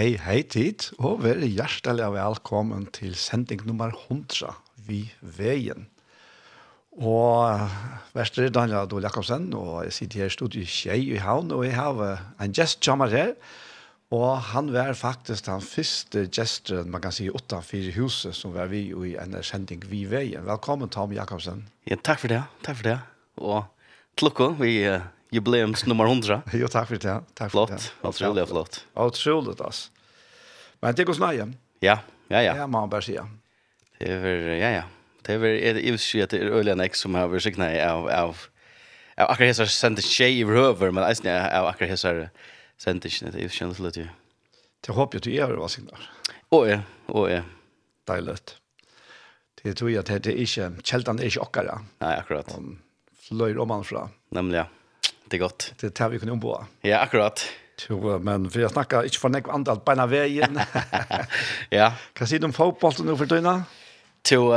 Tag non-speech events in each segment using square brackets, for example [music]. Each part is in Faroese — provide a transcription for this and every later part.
Hei, hei tid, og vær hjertelig velkommen til sending nummer 100 vi veien. Og verste er Daniel Adol Jakobsen, og jeg sitter her i studiet Kjei i havn, og jeg har en gjest kommer her, og han var faktisk den første gesten, man kan si, utenfor huset, som var vi i en sending vi veien. Velkommen, Tom Jakobsen. Ja, takk for det, takk for det. Og til vi vi jubileums nummer 100. [laughs] jo, takk for det. Takk for flott. det. Flott. utrolig flott. Otroligt. Men det går snäja. Ja, ja, ja. Ja, må man bara säga. Det er väl, ja, ja. Det är väl, jeg vil si at det er øyelig enn jeg som har vært signat av, av, av akkurat hessar sendt tjej i røver, men eisen av akkurat hessar sendt tjej, det är känns lite ju. Det håper jeg att du hva vad signar. Å, ja, å, ja. Dejligt. Det tror jeg at det er ikke, kältan er ikke okkara. Nei, akkurat. Om flöjr om man fra. ja. det er godt. Det er det vi kunde ombå. Ja, akkurat. Jo, men för jag snackar inte för något annat på veien. [laughs] ja. Kan om dem fotbollen nu för dyna? to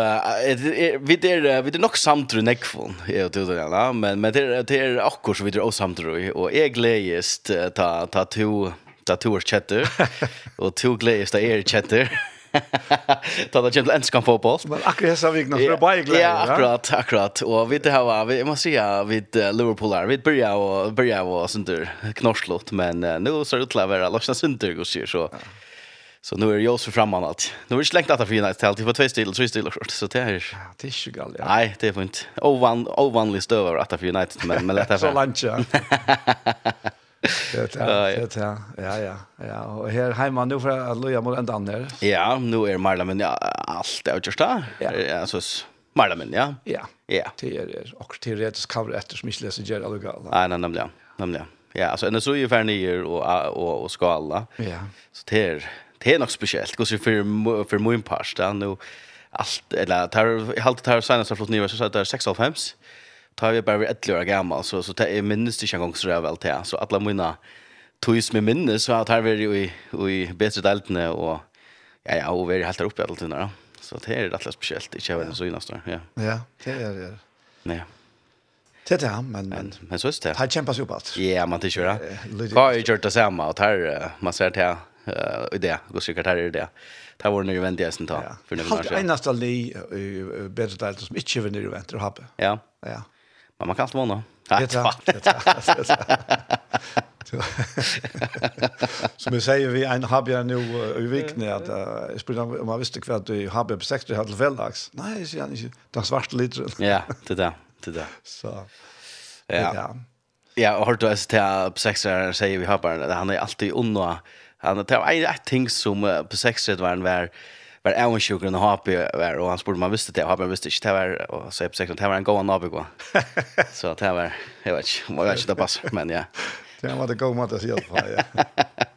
vi der vi der nok samtru nekfon er to der ja men men det det akkur så vi der samtru og eg gleist ta ta to ta to chatter [laughs] og to gleist er chatter Ta det till enskan fotboll. Men akkurat så vi några bare glede. Ja, akkurat, akkurat. Og vi det här var vi måste säga vid Liverpool där. Vi börjar och börjar och sånt där knorslott men nu så det till att vara lossna sönder och så så. Så nu är det ju framan framman allt. Nu är det slängt att för United till alltid två stil, tre stil och så det är ja, det är ju galet. Ja. Nej, det är fint. Ovan ovanligt stövar att för United men men [laughs] det är så lunch. [laughs] Det är det ja ja ja och här hemma nu för att loja mot en annan. Ja, nu är Marla men ja, allt är utstå. Ja, så Marla men ja. Ja. Ja. Det är det och teoretiskt kan det efter smisch läsa gör alltså. Nej, nej, nämligen. Nämligen. Ja, alltså när så är för ner och och och skala. Ja. Så det är det är något speciellt. Går så för för min pasta nu allt eller tar halt tar senast har flott nya så där det är 6 av 5 tar vi bara vid ett år gammal så så tar jag minns det en gång så där väl till så alla mina toys med minnes så tar vi ju i i bättre deltene och ja ja och vi helt uppe allt där så det är rätt speciellt i Kevin så innan ja ja det er det nej Det er det, men men men så är det. Det kämpar jo på alt. Ja, man det kör. har är gjort det samma och här man ser det eh uh, idé, gå säkert här är det. Det var nu vände jag sen ta för nu när. Har en nästa li bättre del som inte vinner väntar och hoppa. Ja. Ja. Men man kan alltid vana. det. Som jag säger, vi en habja nu i vikning att jag spelar om man visste kvart i habja på 60 hade vällax. Nej, det är inte. Det svart lite. Ja, det där, det där. Så. Ja. Ja, och har du alltså till på 60 säger vi har bara han är alltid onna. Han tar ett ting som på 60 var en var var även sjuker och HP var och han spurte man visste det HP visste inte det var och så på sektorn det var en gåan nabo. [laughs] Så det var jag vet inte, jag vet inte det passar men ja. Det var det gå mot att se på ja. [laughs]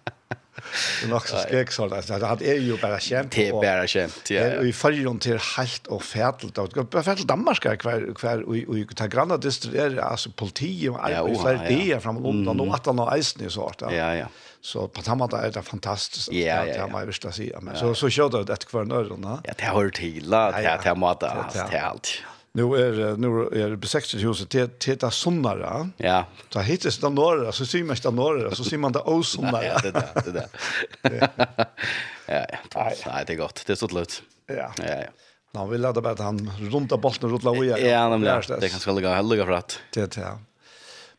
Det er nok så skrek sånn. det er jo bare kjent. Det er bare kjent, ja. Og i fargen til helt og fætelt. Bare fætelt Danmark er hver, hver, og og ta granna distribuer, altså politi og arbeid, ja, flere dager fram og London, og at han har eisen i sort. Ja, ja. Så på den måten er det fantastisk. Ja, ja, ja. Det har å si. Men så, så kjører det etter hver nøyre. Ja, det har hørt til. Det har jeg måttet. Det har alt. Nu är nu är det besextet huset till till sonnara. Ja. Så hittas det norra så ser man det norra så ser man det osonnara. Ja, det där det där. [laughs] ja, ja. Nej, det är gott. Det är så lätt. Ja. Ja, ja. Nå vill ladda bara att han runda bollen rutla och ja. Ja, nämligen. det kan skulle gå helga för att. Det ja.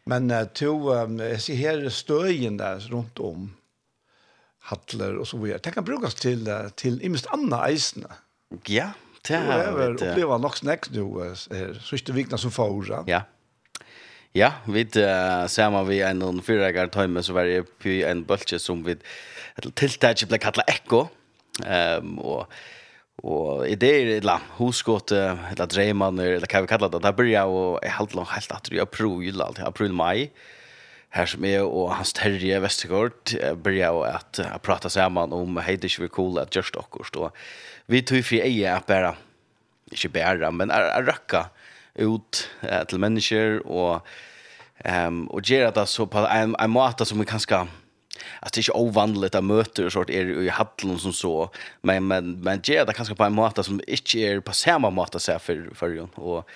Men to jag ser här stöjen där runt om hattler och så vidare. Det kan brukas till till imst andra eisne. Ja, Det har vi upplevt nog snäck nu sista vikna som förra. Ja. Ja, vi uh, samman vi en någon fyragar timme så var det på en bulge som vi ett tilltag blev kallat Echo. Ehm um, och och idéer eller huskot eller drömmar eller kan vi kalla det där börjar och är helt långt helt att jag april allt april maj här som är och hans terje Västergård börjar att prata samman om hej det är cool att just och då vi tog fri eie at bare, ikke bare, men er, er røkka ut eh, til mennesker og, um, og gjøre det så på en, en måte som vi kan skal Alltså det är ju ovanligt att möta och sort är er i hallen som så men men men det det kanske på en måte som inte är på samma måte så för för ju och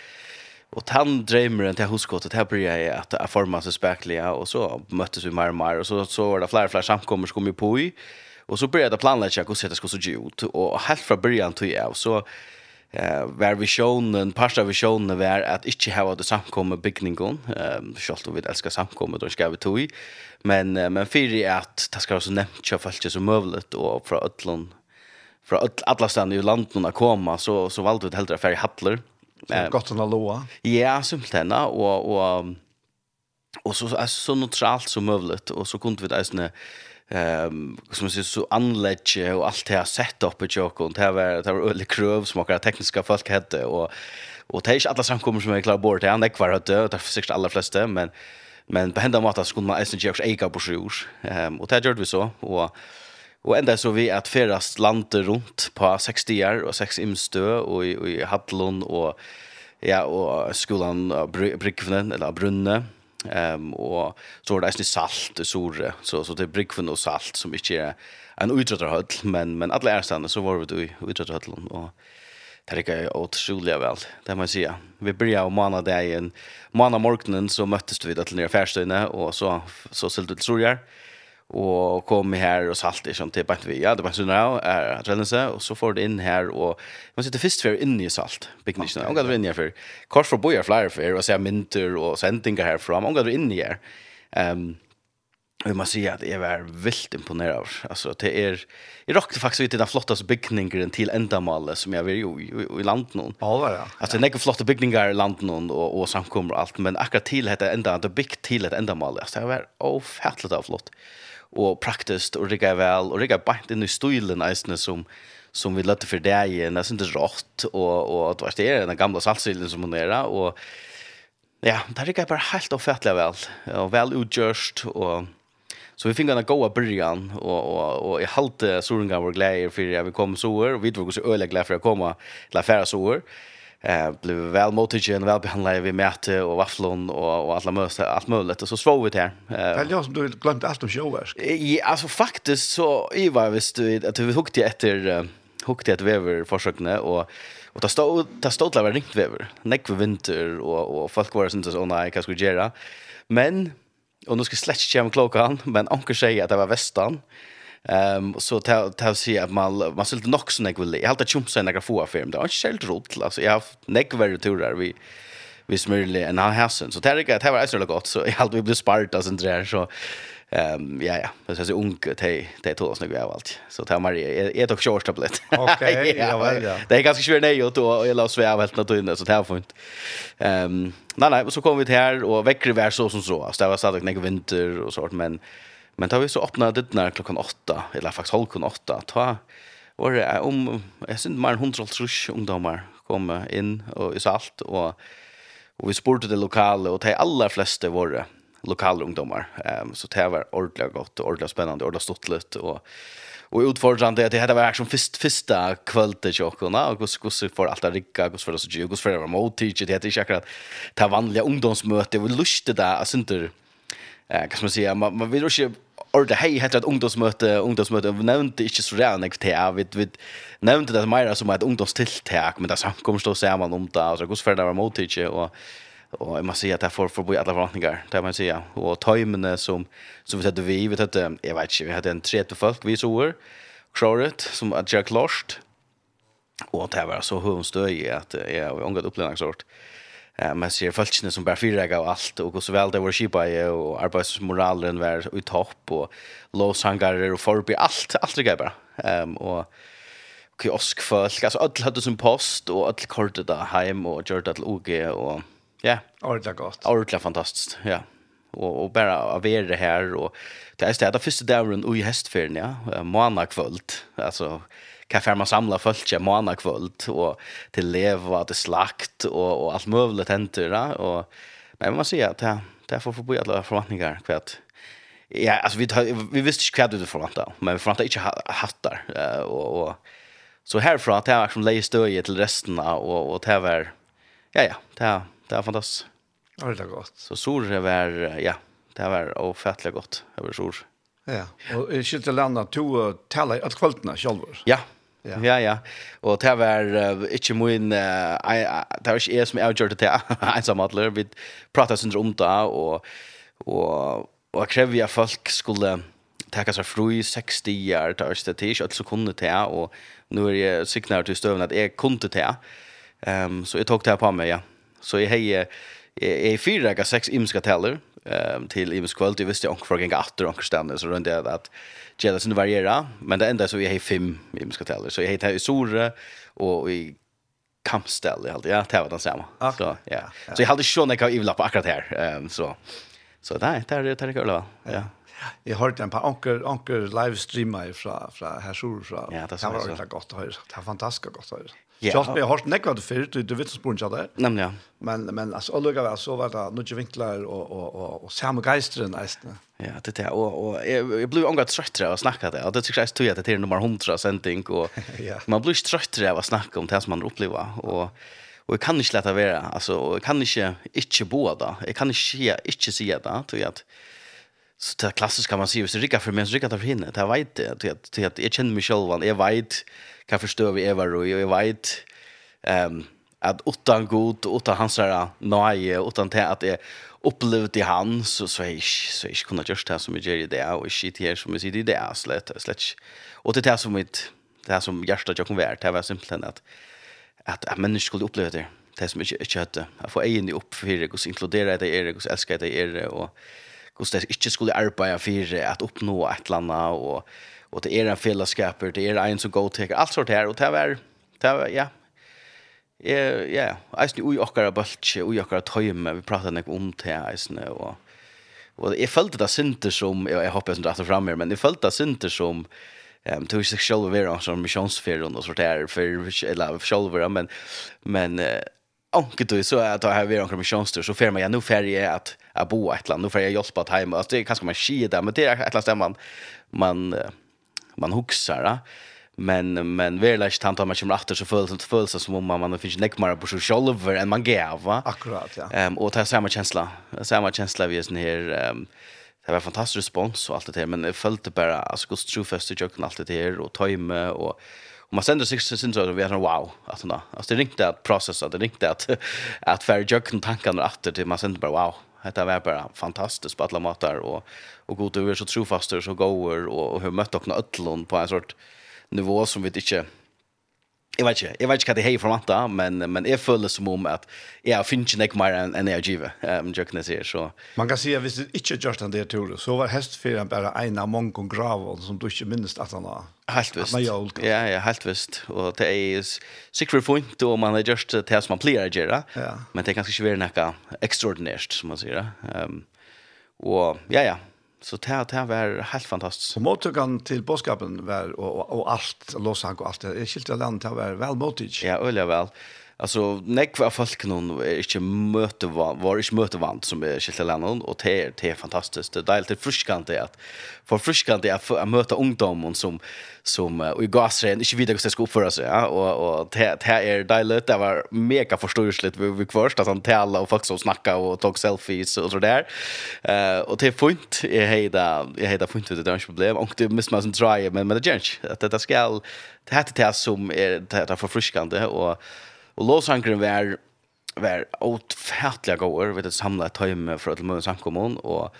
och han drömmer inte hos skottet här börjar jag att att forma sig spärkliga och så möttes vi mer och mer och så så var det fler fler samkommer som kom ju på i Och så började jag planlägga hur det skulle se ut. Och helt från början tog jag. Så eh var visionen, pasta visionen var att inte ha det samkomma byggningen. Ehm självt vi älskar samkomma då ska vi tog i. Men men för det att det ska vara så nämnt så fallet som möjligt och från öllon från alla ställen i landet att komma så så valde vi helt rätt färg hattler. Så gott att låa. Ja, simpelt och och och så alltså så neutralt som möjligt och så kunde vi det ehm som man ser så anlägge och allt det här upp i och det var det var öle kröv som några tekniska folk hette och och det är inte alla som kommer som är klara bort det han är kvar att det är säkert alla flesta men men på hända så skulle man ens göra eka på sjur ehm och det gjorde vi så och Och ända så vi att ferast landet runt på 60 år och sex imstö och i, och i Hattlund och ja och skolan Bryggvnen eller Brunne Ehm um, och så är det salt och sore så så det brygg för och salt som inte är en uträttarhöll men men alla är stanna så var vi då uträttarhöllen och det gick otroligt väl det man säga. Vi började om månad dagen månad morgonen så möttes vi där till nere färstöne och så så sålde det sorgar. Så och kom her och salt det som typ vi ja det var sånn där är att renna sig och så får det in här och man sitter först för in i salt byggnation och går in her for kors för bojer flyer för och så mynter och sendinger här fram och går in her ehm Vi måste si att jeg var vilt imponerad av. Alltså, det är... Jeg råkte faktisk ut i den flottaste byggningen till ändamålet som jag var i, i, i landet nu. Ja, det var det. Alltså, det är flotta byggningar i landet nu och, och samkommer och allt. Men akkurat till det enda, det byggt till ett ändamål. Alltså, det var ofattligt av flott og praktiskt och rigga väl och rigga bant in i stilen nästan som som vi lade för det i en inte rått och och att var det är den gamla saltsilen som hon är och ja, där rigga bara helt ofattligt väl och väl utgjort och Så vi fingar en goda början och och och i halt såringar var glädje för att vi kom så här och vi drog oss öliga glädje för att komma till affären så här eh blev väl mottagen väl behandlade vi mätte och vafflon och och alla möste allt möjligt och så svor vi där. Eh Väl jag som du glömt allt om showverk. Ja, alltså faktiskt så i var visst du att vi hukte efter hukte ett vever försökne och och ta stod ta stod där ringt väver. Näck för vinter och och folk var syntes så nej vad ska vi göra? Men och nu ska släcka hem klockan men onkel säger att det var västan. Ehm så ta ta se att man man skulle nog så något jag har hållta chumsa några få affärer. Det är inte helt roligt alltså jag har några turer vi vi smörle en halsen. Så det är det var så gott så jag hade vi blev sparta sen där så Ehm ja ja, det är så ung det det tog oss snyggt av allt. Så tar Maria är dock short tablet. [laughs] Okej, [laughs] ja väl ja. Det är ganska svårt nej och då jag la sväv helt naturligt så det har funnit. Ehm nej nej, så kom vi till här och väcker vi så som så. Alltså det var stadigt några vinter och sånt men Men da vi så öppnade det när klockan 8 eller faktiskt halv klockan 8 ta var det om jag synd mer 100 trusch ungdomar kom in och i salt och och vi spurte det lokala och de allra flesta var lokala ungdomar. Ehm så det var ordentligt gott och ordentligt spännande och stottligt och Och utfordrande att det hade varit som först första kvällte chokorna och hur hur för allt att rigga hur för oss ju hur för vara mot teacher det heter ju säkert ta vanliga ungdomsmöte och lust där alltså inte eh, kan man säga, man, man vill ju inte Ordet hej heter ett ungdomsmöte, ungdomsmöte. Vi nämnde inte så redan ett TA. Vi, vi nämnde det mer som ett ungdomstilltag, men det samkommer stå samman om det. Alltså, hur för det var mot det och och jag måste säga att det får förbi alla förväntningar det man säga och tajmen som som vi hade vi vet att jag vet inte vi hade en tre till folk vi såg Croret som att jag klart och det var så hur hundstöj att jag har ångat upplevt sort Eh man ser folkene som bara fyrrega och allt och så väl det var skipa och arbetsmoralen var i topp och låsangarer och förbi allt allt det bara. Ehm och kiosk folk alltså alla hade sin post och allt kortet där hem och gjorde det OG och ja, ordla gott. Ordla fantastiskt. Ja och och bara av er det här och det är städa första dagen i hästfärden ja måndag kväll alltså kan man samla folk i månader kväll och till leva till slakt och och allt möjligt händer va och men man ser att det det får forbi alla förväntningar kvart. Ja, alltså vi vi visste inte kvad det förväntar, men vi förväntar inte hattar eh och och så härifrån att det här som lägger stöje till resten och och det var ja ja, det här det är fantastiskt. Ja, det är gott. Så sur var ja, det var ofattelig godt, Det var sur. Ja, och i skilt landa to tala att kvällarna själva. Ja, Ja. ja, ja. Og det var uh, ikke min, uh, I, uh, det var ikke jeg som avgjørte det, [laughs] ensamhandler. Vi pratet sønder om det, og, og, og jeg krevde at folk skulle tacka seg fru i seks år, det var ikke det, til, ikke alt som kunne det, og nå er jeg sikker til støvn at jeg kunne det. Um, så jeg tok det på meg, ja. Så jeg har jeg har fire eller seks imenska teller um, til imensk kvöld. Jeg visste ikke hva jeg gikk atter, hva jeg så rundt jeg at gjelda sin variera men det enda så jag har fem vi ska tala så jag heter i Sore och i kampställ helt ja det var den samma okay. så ja. Så jag hade sjön jag ivla på akkurat här ehm um, så så där där det där kul va ja. Jag har en par onkel onkel livestreamar fra, från her sur så. Ja, det var ordentlig godt å høre, Det var fantastiskt gott å høre. Ja. Jag har hört näck det för du vet spår inte där. Nämligen. ja. Men men alltså olika väl så var det några vinklar och och och och samma geistren nästan. Ja, det där och och jag blev angat trött av att snacka det. Och det tycker jag att det är nummer 100 sending och [laughs] man blir trött av att snacka om det som man upplever och och jag kan inte låta vara alltså jag kan inte inte båda. Jag kan inte inte säga det tror jag att Så det klassiskt kan man säga, så rika för mig så rika för henne. Det vet jeg, til att jag känner mig själv jag vet kan förstå vi Eva och jag vet ehm att utan god, utan hans där nej utan det att det upplevt i han, så, så är så jeg ikke just det som jeg gjør i det, og det som är sier i det, slett, slett ikke. Og det er det som mitt, det här som hjärtat jag kom vært, det var simpelt att att at mennesker skulle uppleva det, det som inte inte hade att få egen opp for det, hvordan det i det, och älska det i det, och hur det inte skulle arbeta för att uppnå ett landa och och det är en fällskap det är en som går till allt sånt här och det är det var ja. Ja, ja, eisen ui okkara bøltje, ui okkara tøyme, vi pratet nek om det eisen, og, og jeg følte det sinter som, jeg, jeg håper jeg som drar fram her, men jeg følte det sinter som, Ehm tog sig själva vara som missionsfärden och sånt där för eller själva men men onkel då så att jag har vara missionstur så färma jag nu färje att att bo ett land. Nu får jag hjälpa att hemma. Alltså, det är kanske man skier där, men det är ett land annat man, man, man huxar. Ja? Men, men verkligen han tar man kommer efter så följs det följs som om man, man finns läckmare på sig själv än man gav. Va? Akkurat, ja. Um, och det är samma känsla. Samma känsla vi är sån här... Um, det var fantastisk respons och allt det där men jag följde bara alltså Guds trofast i allt det där och tajme och Och man sänder sig sin så vi är wow att nå. Alltså det ringte att processa, det ringte att att färre jökna tankarna åter till man sände bara wow. Hetta var bara fantastiskt på alla matar och och god över så trofaster så goer och, och hur mött och öllon på en sort nivå som vi inte Jeg vet ikke, jeg vet ikke hva det er for vant men, men jeg føler som om at jeg har finnet ikke mer enn en jeg giver, um, jøkken jeg sier, så... Man kan si at hvis du ikke gjør den der turen, så var hestferien bare en av mange graver som du ikke minnes at han har. Helt visst. Ja, ja, helt visst. Og det er sikkert fint, og man har gjort det som man pleier å gjøre, ja. men det er kanskje ikke være noe ekstraordinært, som man sier. Um, og ja, ja, Så det det var helt fantastiskt. Och mottagan till boskapen var och och allt Los Angeles och allt. Jag skilte land det var väl mottag. Ja, öliga väl. Alltså nekva folk någon är inte möte var var inte möte vant som är skilda länder och det är det är fantastiskt. Det är helt friskant att för friskant det är att möta ungdomar som som och i gasren inte vet hur det ska uppföra sig ja. Och och det det är dejligt. Det var mega förståeligt vi vi kvarst att han tälla och folk som snacka och tog selfies och så där. Eh och det är fint. Är hejda är hejda fint det är inte problem. Och det måste man try men men det är att det ska det heter det som är det är förfriskande och Og låsankeren var var outfärtliga gåor vet att samla ett hem för att möta samkommun och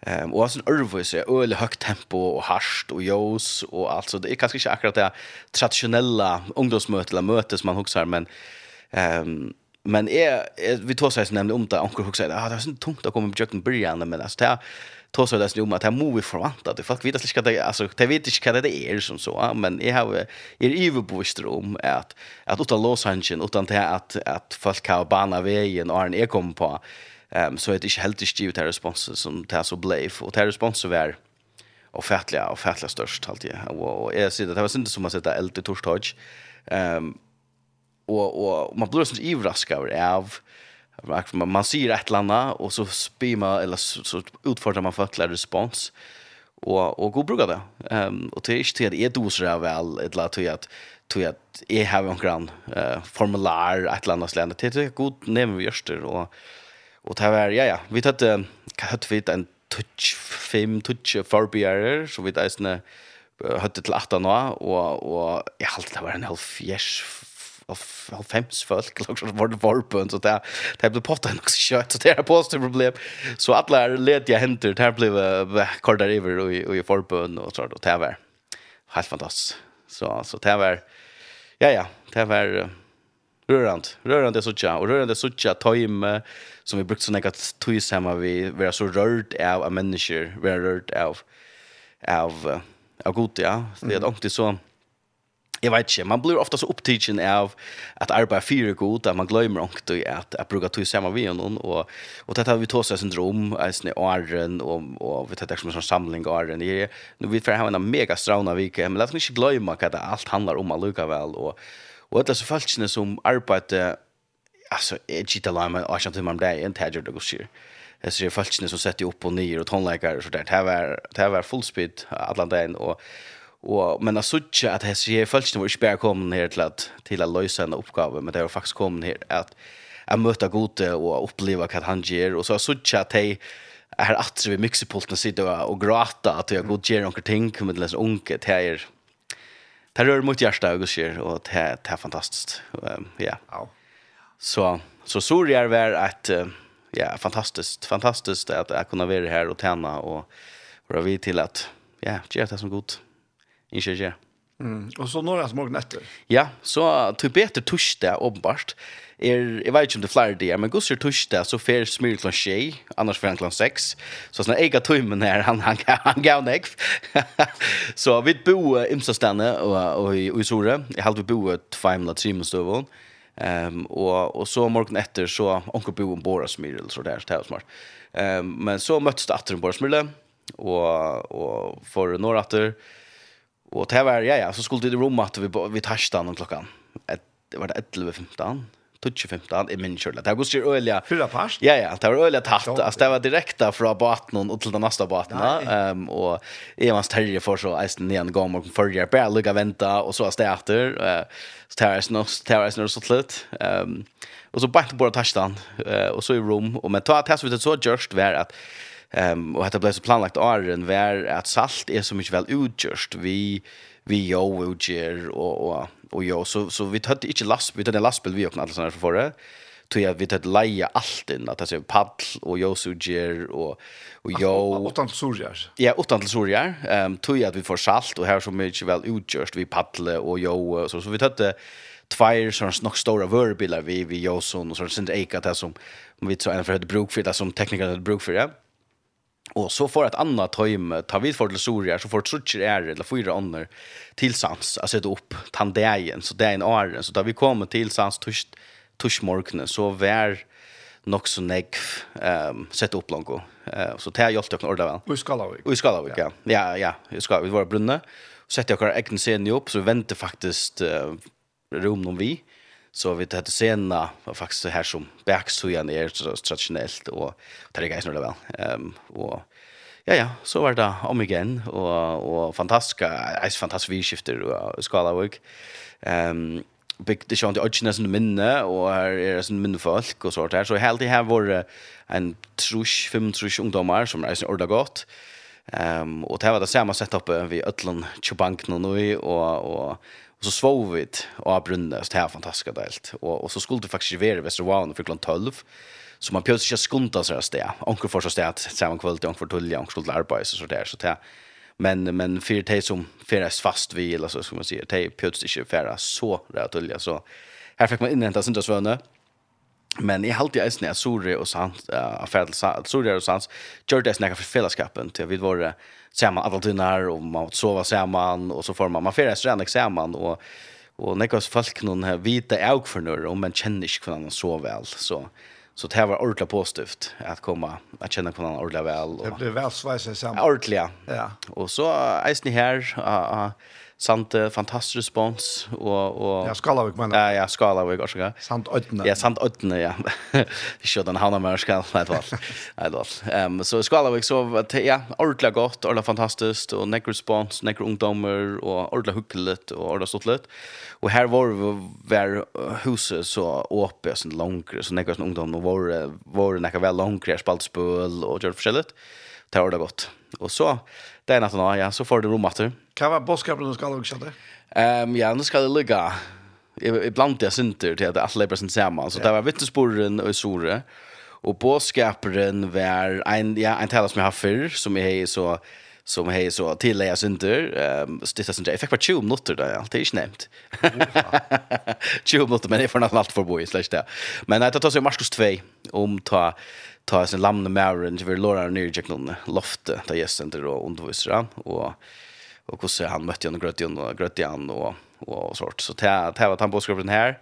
ehm och sen örvis är öle högt tempo och harst och jos och alltså det är kanske inte akkurat det traditionella ungdomsmötet eller möte som man huxar men ehm Men är vi tar sig nämnde om det onkel hooks säger ah det är så tungt att komma på jöken början men alltså det tar sig det om att det måste vi förvänta att folk vet att det alltså det vet inte vad det är som så men jag har är överbevisst om att att utan Los Angeles utan det att att folk har bana vägen och en är kom på ehm så är det inte helt givet till respons som det så blev och till respons så var och fattliga och fattliga störst alltid och jag ser det det var inte som att sätta eld i torsdag ehm och och man blir så överraskad av man, man ser ett landa och så spyr man eller så, så utfordrar man för respons och och god brukar det. Ehm um, och det är inte det är doser väl ett lat att tog att jag har en grann eh, formulär ett annat land. Det är god nämn vi görs och och det var ja ja vi hade hade vi en touch fem touch förbearer så vi där är hade till 8 nå och och jag har det var en halv fjärs av fems folk liksom var det varpen så där det blev potta nog så kött så det är positivt problem. Så alla led jag händer där blev kardar över och i varpen och så då det var helt fantastiskt så så det var ja ja det var rörande rörande så tjå och rörande så tjå time som vi brukt så något tojs hemma vi var så rörd av av människor vi var rörd av av av god ja. Det är inte så jeg vet ikke, man blir ofta så opptidsen av att arbeta fire god at man glömmer också at jeg bruker till samma vi noen, og, og dette har vi tosa syndrom eisen i åren og, og vi tar det som en sånn samling av åren är nu vi för ha en mega strauna vike, men låt oss ikke glemme hva det alt handlar om allukavel, og, og och alla så falskna som arbetar alltså edge till lime och sånt om det är inte hedger det går sig Jag ser falskna som sätter upp och ner och tonläkare och sådär. Det var, det här var full speed alla dagen och Och men alltså så att det ser fullt nu vi bara kommer här till att till att lösa en uppgave men det har faktiskt kommit här att att möta gode och uppleva vad han ger och så så att hej är att vi mycket på att och gråta att jag god ger några ting med det läsa unke det här det rör mot hjärta och sker och det är det är fantastiskt ja. Så så så det är väl att ja fantastiskt fantastiskt att jag kunna vara här och tjäna och vara vid till att ja, det är det som gott. Ikke ikke. Mm. Og så når små er? Ja, så til bedre torsdag, åpenbart. Er, jeg vet ikke om det er flere dager, men gosser torsdag, så fer smyr klant tjej, annars fer han klant sex. Så sånn, jeg tøymen her, han, han, han gav nek. [laughs] så vi bo i og, og, og i Sore. Jeg halte vi bo tveimla trimestøvån. Ehm och och så morgon efter så onkel Bo och Bora Smirl så där så där smart. Ehm men så möttes det åter Bora Smirl och och för några åter Och det var ja ja, så skulle det rum att vi vi tashta klockan. Det var det 11:15. 2015 i min kjøle. Det har gått til øyelig... Fyra parst? Ja, ja. Det var øyelig tatt. Altså, det var direkte fra baten og til den neste baten. Um, og jeg var større for så eisen igjen gang og følger. Bare lukket venta, og så er det etter. Uh, så det jeg eisen og sånt litt. Um, og så bare på bordet tasjene, uh, og så i rom. Og men det som vi så gjørst var at Ehm och hade blivit så planlagt åren var att salt är så mycket väl utgjort. Vi vi jo utgjør och och och jo så så vi hade inte last vi hade lastbil vi och alla såna för förra. Tog jag vi hade leja allt in att alltså paddel och jo utgjør och och jo utan sorgar. Ja, utan till sorgar. Ehm tog jag att vi får salt och här så mycket väl utgjort vi paddle och jo så så vi hade tvær sånn nok stora vörbilar vi vi Jonsson och så sen eka det som vi så en för hade bruk för det som tekniker hade bruk för det. Ja Och så får et annet tøyme, tar vi för til Soria så får trutcher er, eller fyra andra tillsans alltså det upp tandägen så det är en åren. så da vi kommer till sans tusch så vær nok så negg um, sette upp langt. Uh, så det har hjulpet dere ordentlig vel. Og i Skalavik. Og i Skalavik, ja. Ja, ja, i Skalavik var brunne. Så sette dere egne scenen opp, så venter faktisk uh, rom noen vi. Så vi hade sena var faktiskt så här som backsujan är så traditionellt och det är ganska väl. Ehm och ja ja, så var det om igen och och fantastiska, är fantastiska vidskifter och skalavik. Ehm big det sjönte ödsna i minne och här är det sån minne folk och sånt här så helt det här var en trusch fem trusch ungdomar som är så ordla gott. Ehm och det var det samma setup vi öllon chubank nu och och Och så svov vi och av så det här fantastiska delt. Och och så skulle det faktiskt vara i Västervån för klockan 12. Så man pjöts inte skunta så där stä. Onkel får så stä att samma kväll till onkel tull, onkel skulle arbeta så där så det Men men för det som färas fast vi eller så ska man säga det pjöts inte färas så där tull, så här fick man inhämta sin svönne. Men i halt i eisen er Sori og Sans, uh, Ferdel Sori og Sans, gjør det snakka for fellesskapen til vi var saman alle tunnar, og man måtte sova saman, og så får man, man fyrir eisen rennig sammen, og, og nekkos folk noen her vite auk for nør, og man kjenner ikke hvordan man så vel, så... Så det var ordentlig positivt at komma at kjenne hvordan någon ordentligt väl. Det blev vel svajsigt samman. Ordentligt, ja. ja. Och så eisen ni här. Uh, uh, sant fantastisk respons och och Ja, Skalavik men. Ja, ja, Skalavik också. Ja. Sant Ödne. Ja, sant Ödne, ja. Det den Hanna mer skal i alla fall. I alla fall. Ehm så Skalavik så ja, ordla gott, ordentlig fantastiskt och neck respons, neck ungdomar och ordla hucklet och ordla stått litt. Och här var vi var huset så öppet så långt så ungdom, ungdomar var var näka väl långt spalt spöl och det forskjellig. Det var det godt. Och så Det er natten då, ja, så får du rum Hva var vara du ska också det. Ehm ja, nu ska det ligga. Ibland det synter till att alla är samman så det var vittnesporen och sore. Och boskapen var en ja, en talas med har för som är så som hej så till jag synter. Ehm stitta synter jag fick bara 20 minuter där allt är ju nämnt 20 minuter men det får nästan allt för boy slash där men det tar sig Markus 2 om ta ta sin lamne mauren till vi lårar ner i någon lofte där gästen till och undervisar och och hur så han mötte honom gröt igen och gröt igen och och sort. Så det det var han på skriften här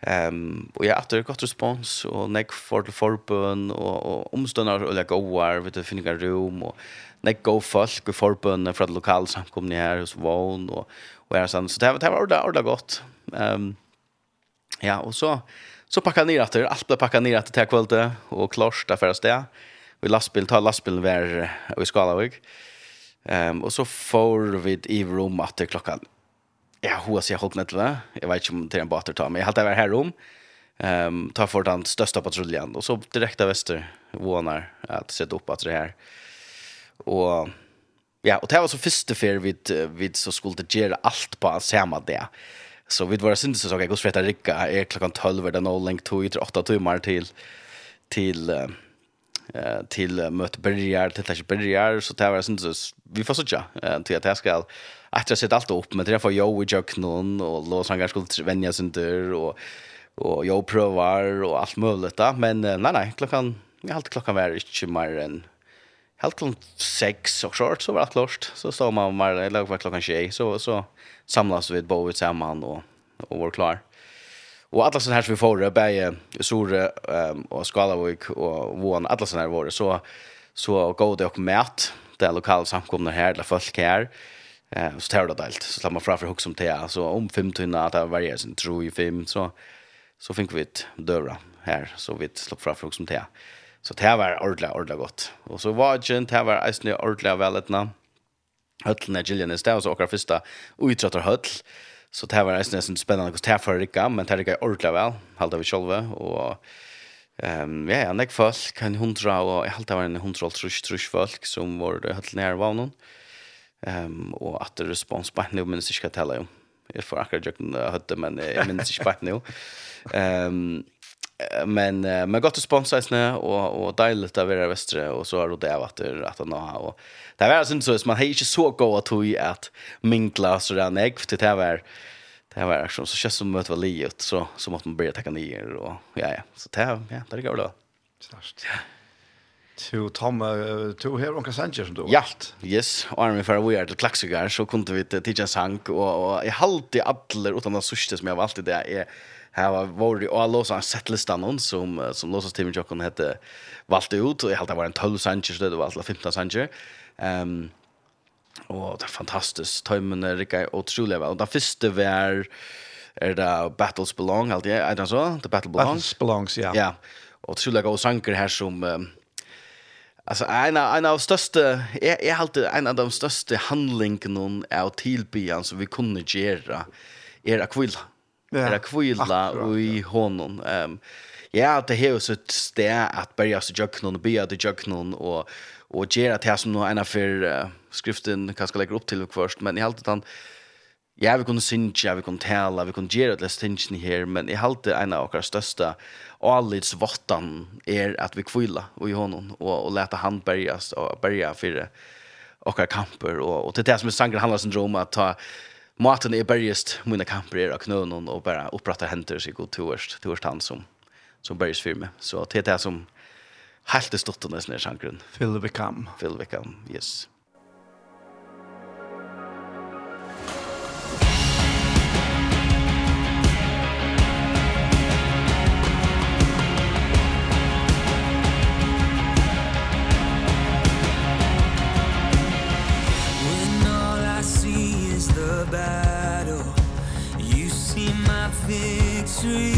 Ehm um, och jag åter gott respons och neck för till förbön och och omståndar och lägga oar vet du finna rum och neck go folk och förbön det lokal samkomning här hos Vån och och är sånt så det var det var ordentligt gott. Ehm um, ja och så Så packar ner att det, allt blev packat ner att ta kvällte och klart där förra det Vi lastbil tar lastbilen var i Skalavik. Ehm och så får vi i rum att det klockan Ja, hur ska jag hålla till det? Jag vet inte om det är en båt att men jag hade varit här rum. Ehm ta för den största patrullen och så direkt av väster vånar att sätta upp att det här. Och ja, och det var så första för vid vid så skulle det göra allt på samma det. Så vi var synd så jag går sveta ricka. Är klockan 12 den all link tog ut 8 timmar till till eh till möte börjar till att börjar. Så det var synd så vi får såja till att jag ska att jag sett allt upp. Men det får jag och jag någon och lås han kanske vänja sig och och jag provar och allt möjligt där men nej nej klockan jag har alltid klockan var inte mer än helt klockan sex och short så var det klart. Så stod man med lag var klockan 20 så så samlas vi bo ut samman och och var klar. Och alla såna här som vi får bäge Sore um, och Skalavik och Vån alla såna här var så så går det och mät det lokala samkomna här eller folk här. Eh så tar det allt så tar man fram för hugg som te så om fem tunna att det varje sin tro i 5 så så fick vi ett dörra här så vi slopp fram för hugg som te. Så det var ordentlig, ordentlig godt. Og så var det ikke, det var eisende ordentlig veletna. Høtlen er Gillianis, det var så akkurat første uitrøtter høtl. Så det var eisende sånn spennende hvordan det var rikka, men det rikka er ordentlig vel, halte vi sjølve. Og um, ja, ja, nek folk, en hundra, og jeg halte det var en hundra og trus, trus folk som var høtlen her var noen. Um, og at det respons på henne, men det er ikke tala jo. Jeg får akkurat jøkken høtte, men jeg minnes ikke på henne. Um, [laughs] men men gott sponsa snö och och dejligt att vara västra och så har det varit att han har och det var alltså inte så man har inte så gå att ju att mingla så där nej för det var det var action så känns som mötet var livet så så måste man börja ta ner och ja ja. Så det ja det går då snart. To Tom to her onka Sanchez som då. Ja, yes, og army for we are til klaxigar så kunde vi till Tijan Sank och och i halt i alla utan den sista som jag valde det är Här var vår i alla så sett listan som som låtsas Tim Jockon hette valt ut och jag det var en 12 Sanchez det var alltså 15 Sanchez. Ehm um, och det är fantastiskt. Timmen Rika otroligt väl. Den första var er det Battles Belong, alt jeg, er det så? The Battle Belongs? Battles Belongs, ja. Ja, Och trolig og sanger här som, um, altså, en av, en av största är är alltid en av de största handlingarna av tillbyan som vi kunde göra är er akvila. Ja. Eller kvilla och i honom. Ehm ja, det här är så ett stä att börja så jag kunde be att jag kunde och och göra det här som någon för uh, skriften kanske lägger upp till först men i allt han Ja, vi kunne synge, vi kunne tala, vi kunne gjøre det lest her, men jeg halte en av våre største avlidsvottan er at vi kvila i hånden, og, og lete han berges og berge for våre kamper, og, og til det som er sanger handler om at ta maten är bergest mina kamper är knön och bara upprätta händer sig god tourst tourst han som som bergest för mig. Så det är det som helt det stått nästan i sjankren. Phil Wickham. Phil Wickham, yes. to you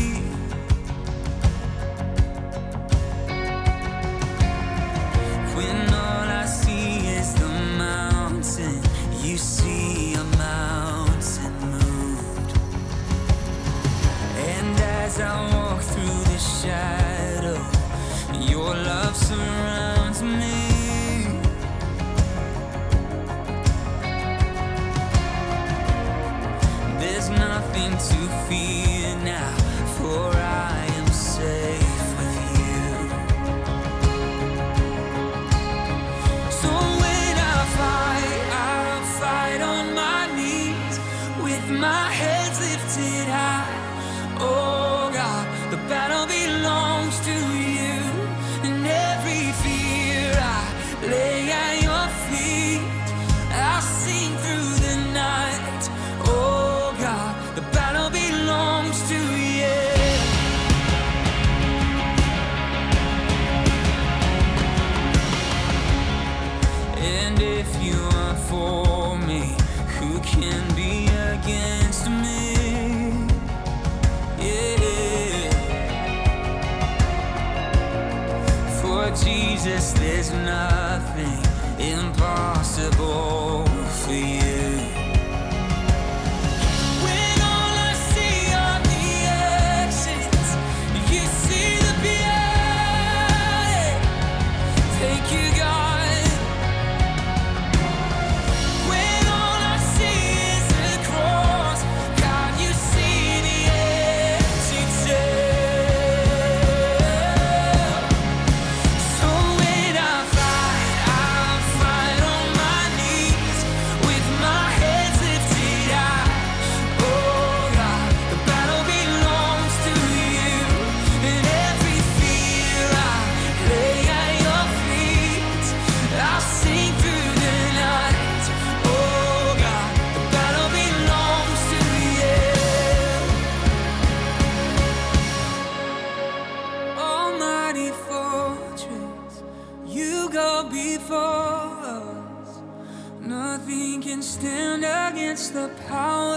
nothing can stand against the power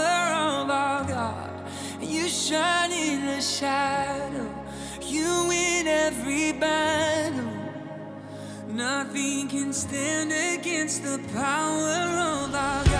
of our God. You shine in the shadow You win every battle. Nothing can stand against the power of our God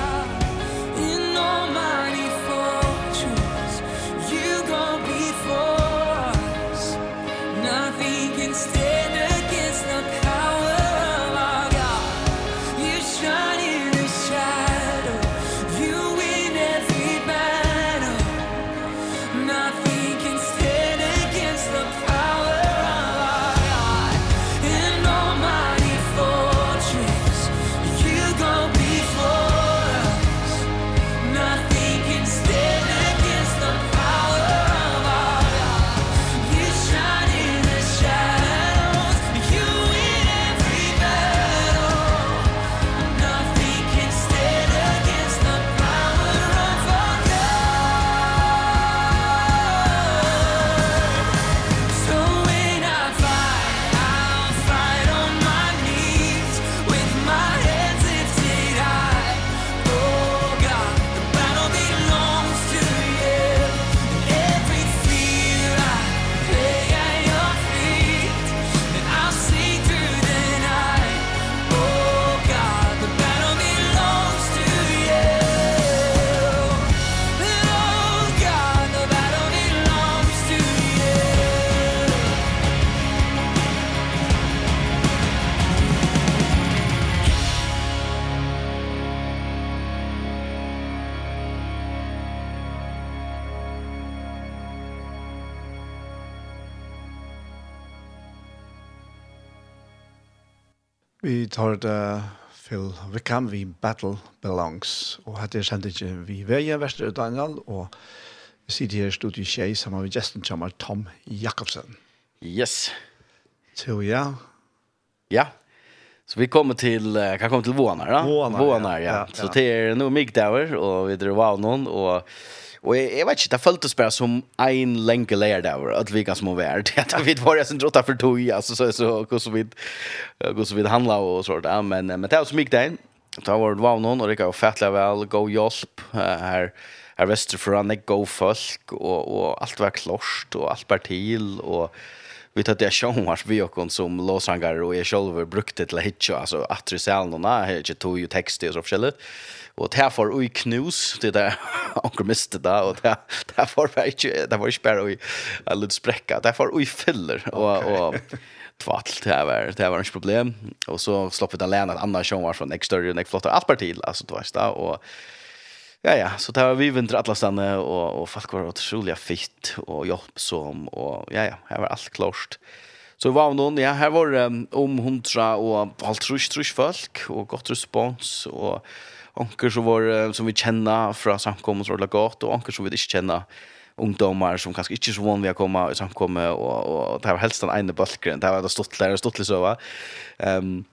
Vi tar det Phil Wickham, vi battle belongs og hette er sendt ikke vi veier Vester Daniel og vi sitter her i studiet tjei sammen med gesten kommer Tom Jakobsen Yes Så ja Ja Så vi kommer till kan komma till Vånar, va? Vånar, ja. ja. Så det är nog Migdauer och vi drar av någon och Och jag, jag vet inte, det följdes bara som en länge lär där att vi kan små värld. [laughs] Det vi var jag sen trodde för tog alltså så så hur så vi går så vid handla och sånt där men men det var så mycket där. Det var det var någon och det går fattla väl go josp här här väster för han go folk och och allt var klost och allt var till och vi tar det showmars vi och som låsangar och är brukt brukte till hitcha alltså att det säljer någon här inte tog ju text och så förskället och det här får oj knus det där [laughs] onkel miste det och det där får vi inte det var inte bara oj en liten spräcka. Det får oj fyller och och tvall. Det var det var inte problem. Och så slapp vi ett annat annars showmars från exterior och flottar allt parti alltså då. Och Ja, ja, så det var vi vinter alla stanna och och folk var otroligt fitt och hjälpsom och ja ja, här var allt klart. Så vi var någon, ja, här var um, om hundra og halvt trus, trus folk og godt respons og anker som var som vi kjenner fra samkommet så godt og anker som vi ikke kjenner ungdomar som kanske inte så vanlige å komma i samkommet och och det var helst den ene balken, det var det stortlige, så søva. Um,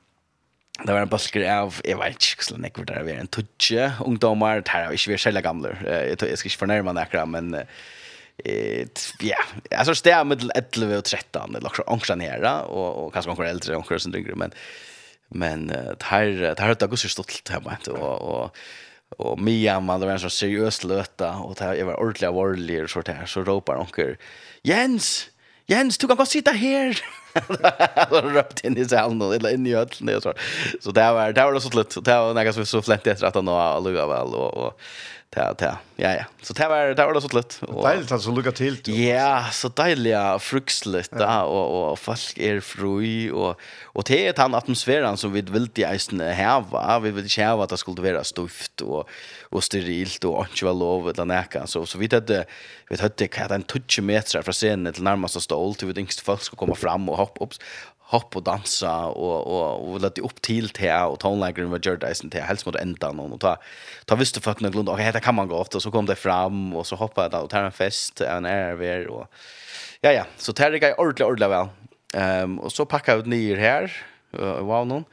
Det var en basker av, jeg vet ikke hvordan jeg var der, en tudje ungdommer, det her har ikke vi er særlig gamle, jeg jeg skal ikke fornærme nekra, men ja, altså det er med 11 og 13, eller er også ångstene her, og, og kanskje ångstene eldre, ångstene som yngre, men, men det her har det gått så stolt hjemme, og, og, og Mia, man, det var en sånn seriøs løte, og det, jeg var ordentlig av og så, så råper ångstene, Jens! Jens! Jens, du kan godt sitte her. [laughs] Så røpte inn i salen, eller inn i øtlen, og så. Så det var, det var det så slutt. Det var noe som vi så flent etter at han var lukket vel, og, og ta ta ja ja. Så det var det var det så lätt och deiligt att så lukka till ja så deiligt fruksligt där och och folk är fri och och det är den atmosfären som vi vill i isen här va vi vill inte ha att det skulle vara stuft och och sterilt och inte vara lov utan näka så så vi hade vi hade det kan en touch meter från scenen till närmaste stol till vi tänkte folk skulle komma fram och hoppa upp hopp och dansa och och och låt upp till te och tonläggaren var gjort isen te helst mot ända någon och ta ta visste folk någon glund. okej det kan man gå och så kom det fram och så hoppade det och tar en fest en är och ja ja så tar det går ordla ordentligt väl ehm och så packar vi ner här wow någon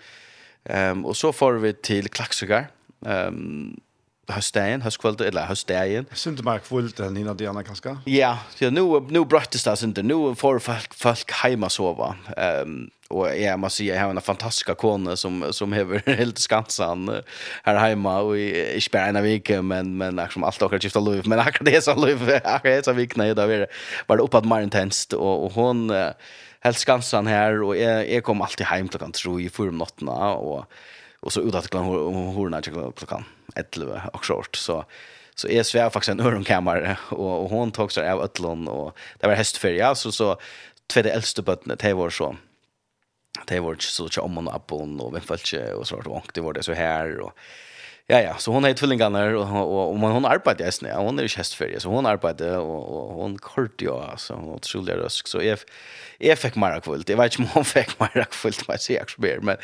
ehm och så får vi till Klaxugar ehm höstdagen, höstkvällen eller höstdagen. Synd bara den innan det andra kanske. Ja, så nu nu bröttes det inte. Nu får folk folk hemma sova. Ehm och jag måste säga jag har en fantastisk kone som som har [laughs] helt skansan här hemma och i Spanien vecka men men liksom allt och skifta lov men akkurat det så lov [laughs] akkurat så vi knä där var var uppåt marintenst och och hon helt skansan här och jag jag kom alltid hem klockan 3 i förmiddagen och Och så utåt kan hon när jag klockan 11 och short. Så så är svär faktiskt en öronkammare och och hon tog så av öllon och det var hästfärja så så två det äldste bötnet det var så det var så tjocka om och upp och vem följde och så vart det var det så här och Ja, ja, så hon har tvillingarna och och man hon arbetar ju snä. Hon är ju hästfärdig så hon arbetar och och hon kort ju alltså hon är otroligt rösk. Så är är fick mera kvult. Jag vet inte om hon fick mera kvult vad jag säger men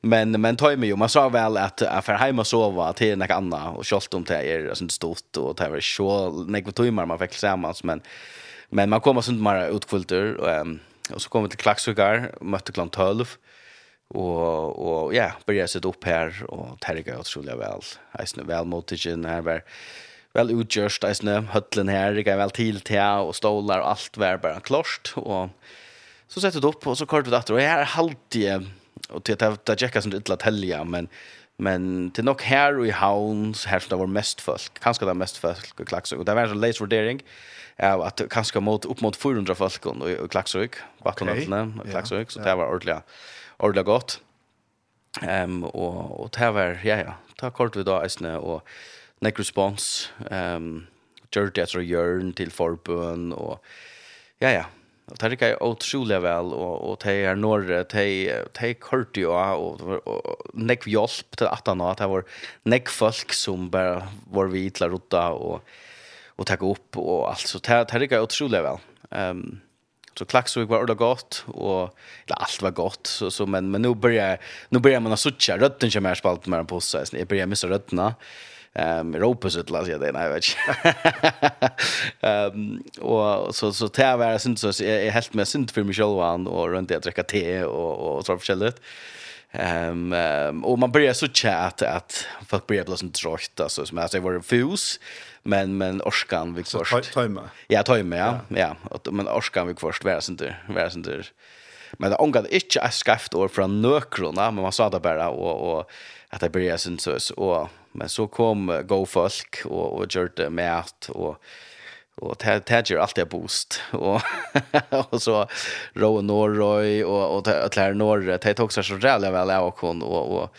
men men tar mig ju. Man sa väl att att för hemma sova till något annat. Och skolt om det är alltså stort och det var så några timmar man fick tillsammans. Men men man kommer sånt mera utkvulter och och så kommer till Klaxvikar mötte klant 12 og og ja börja sätta upp här och tärga otroligt väl. Eisne väl motigen här var väl utgjørst eisne höllen her, det gav vel til til og stolar og alt var bara klost og så sette det opp og så kort vi datter og her er halvtid og til at det checka som det telja men men til nok her i Hounds her som det var mest folk kanskje det var mest folk i Klaksøk og det var en sånn leis vurdering av at kanskje mot, upp mot 400 folk i Klaksøk bakgrunn okay. Klaksøk så det var ordentlig ordla godt. Ehm um, og og det var ja ja, ta kort vi då æsna og neck response ehm um, gjorde det så gjørn til forbøn og ja ja. Og det gikk utrolig vel, og, og det er når, det de kort jo, og, og, og nekk hjelp til at han, det var neck folk som bare var vi til å och og, og takke opp og alt, så det, det gikk utrolig vel. Um, Så Klaxvik var ordentligt gott och eller allt var gott så så men men nu börjar nu börjar man söka rötten som är spalt med på så jag börjar missa rötterna. Ehm [laughs] um, Europa så läs jag det nej vet. Ehm och så så det var synd så jag är helt med synd för mig själv och runt det att dricka te och och så förskället. Ehm um, um, och man börjar så chat att folk börjar bli sånt tråkigt alltså som att det var fus men men orskan vi först. Så tajma. Ja, tajma ja. Ja, ja. men orskan vi först vara sånt där, vara sånt där. Men det ångade inte att skaft år från nökrona, men man sa det bara och och att det började sen så och men så kom go folk och och gjorde med och och det Tadger alltid boost och och så Roe Norroy och och Claire Norre det tog sig så jävla väl och hon och och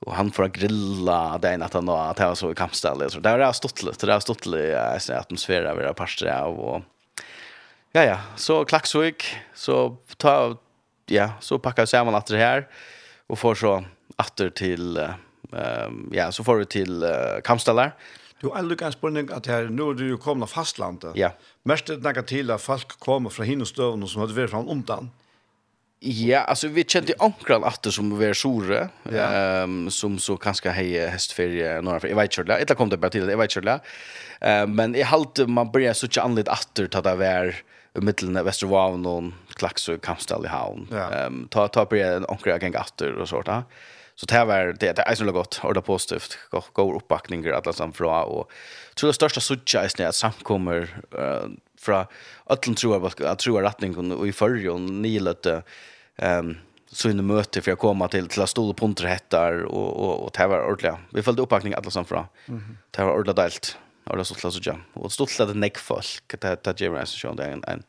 och han får grilla det är natten då att var så i kampstället så där har stått lite där har stått lite i atmosfären av era och ja ja så klaxvik så ta ja så packar samman att det här och får så åter till ehm ja så får du till uh, kampstället Du har aldrig en spurning at her, nå er du jo kommet av fastlandet. Ja. Mest er det nægget til at folk kommer fra hinn og støvn som hadde vært fra omtann. Ja, alltså vi kände onkran åter som var sore ehm um, som så kanske hej hästferie några för jag vet inte det kom det bara till jag vet inte eh men i halt man börjar så tjän anlit åter ta där var i mitten av Västervavn och Klaxö Kampstall i havn. Ehm ta ta på en ankra gäng åter och sånt där. Så det var det det är så gott och det positivt går uppbackningar alla som fra och tror det största sucha är att samkommer fra tror jag att troar rättning och i förr och ni lite ehm så inne möte för jag komma till till stol och punter hettar och och och det var ordentligt. Vi följde uppbackning alla som från. Mm. Det var ordentligt delt. Och det så klass så jam. Och stort det neck folk. Det det ger mig så en en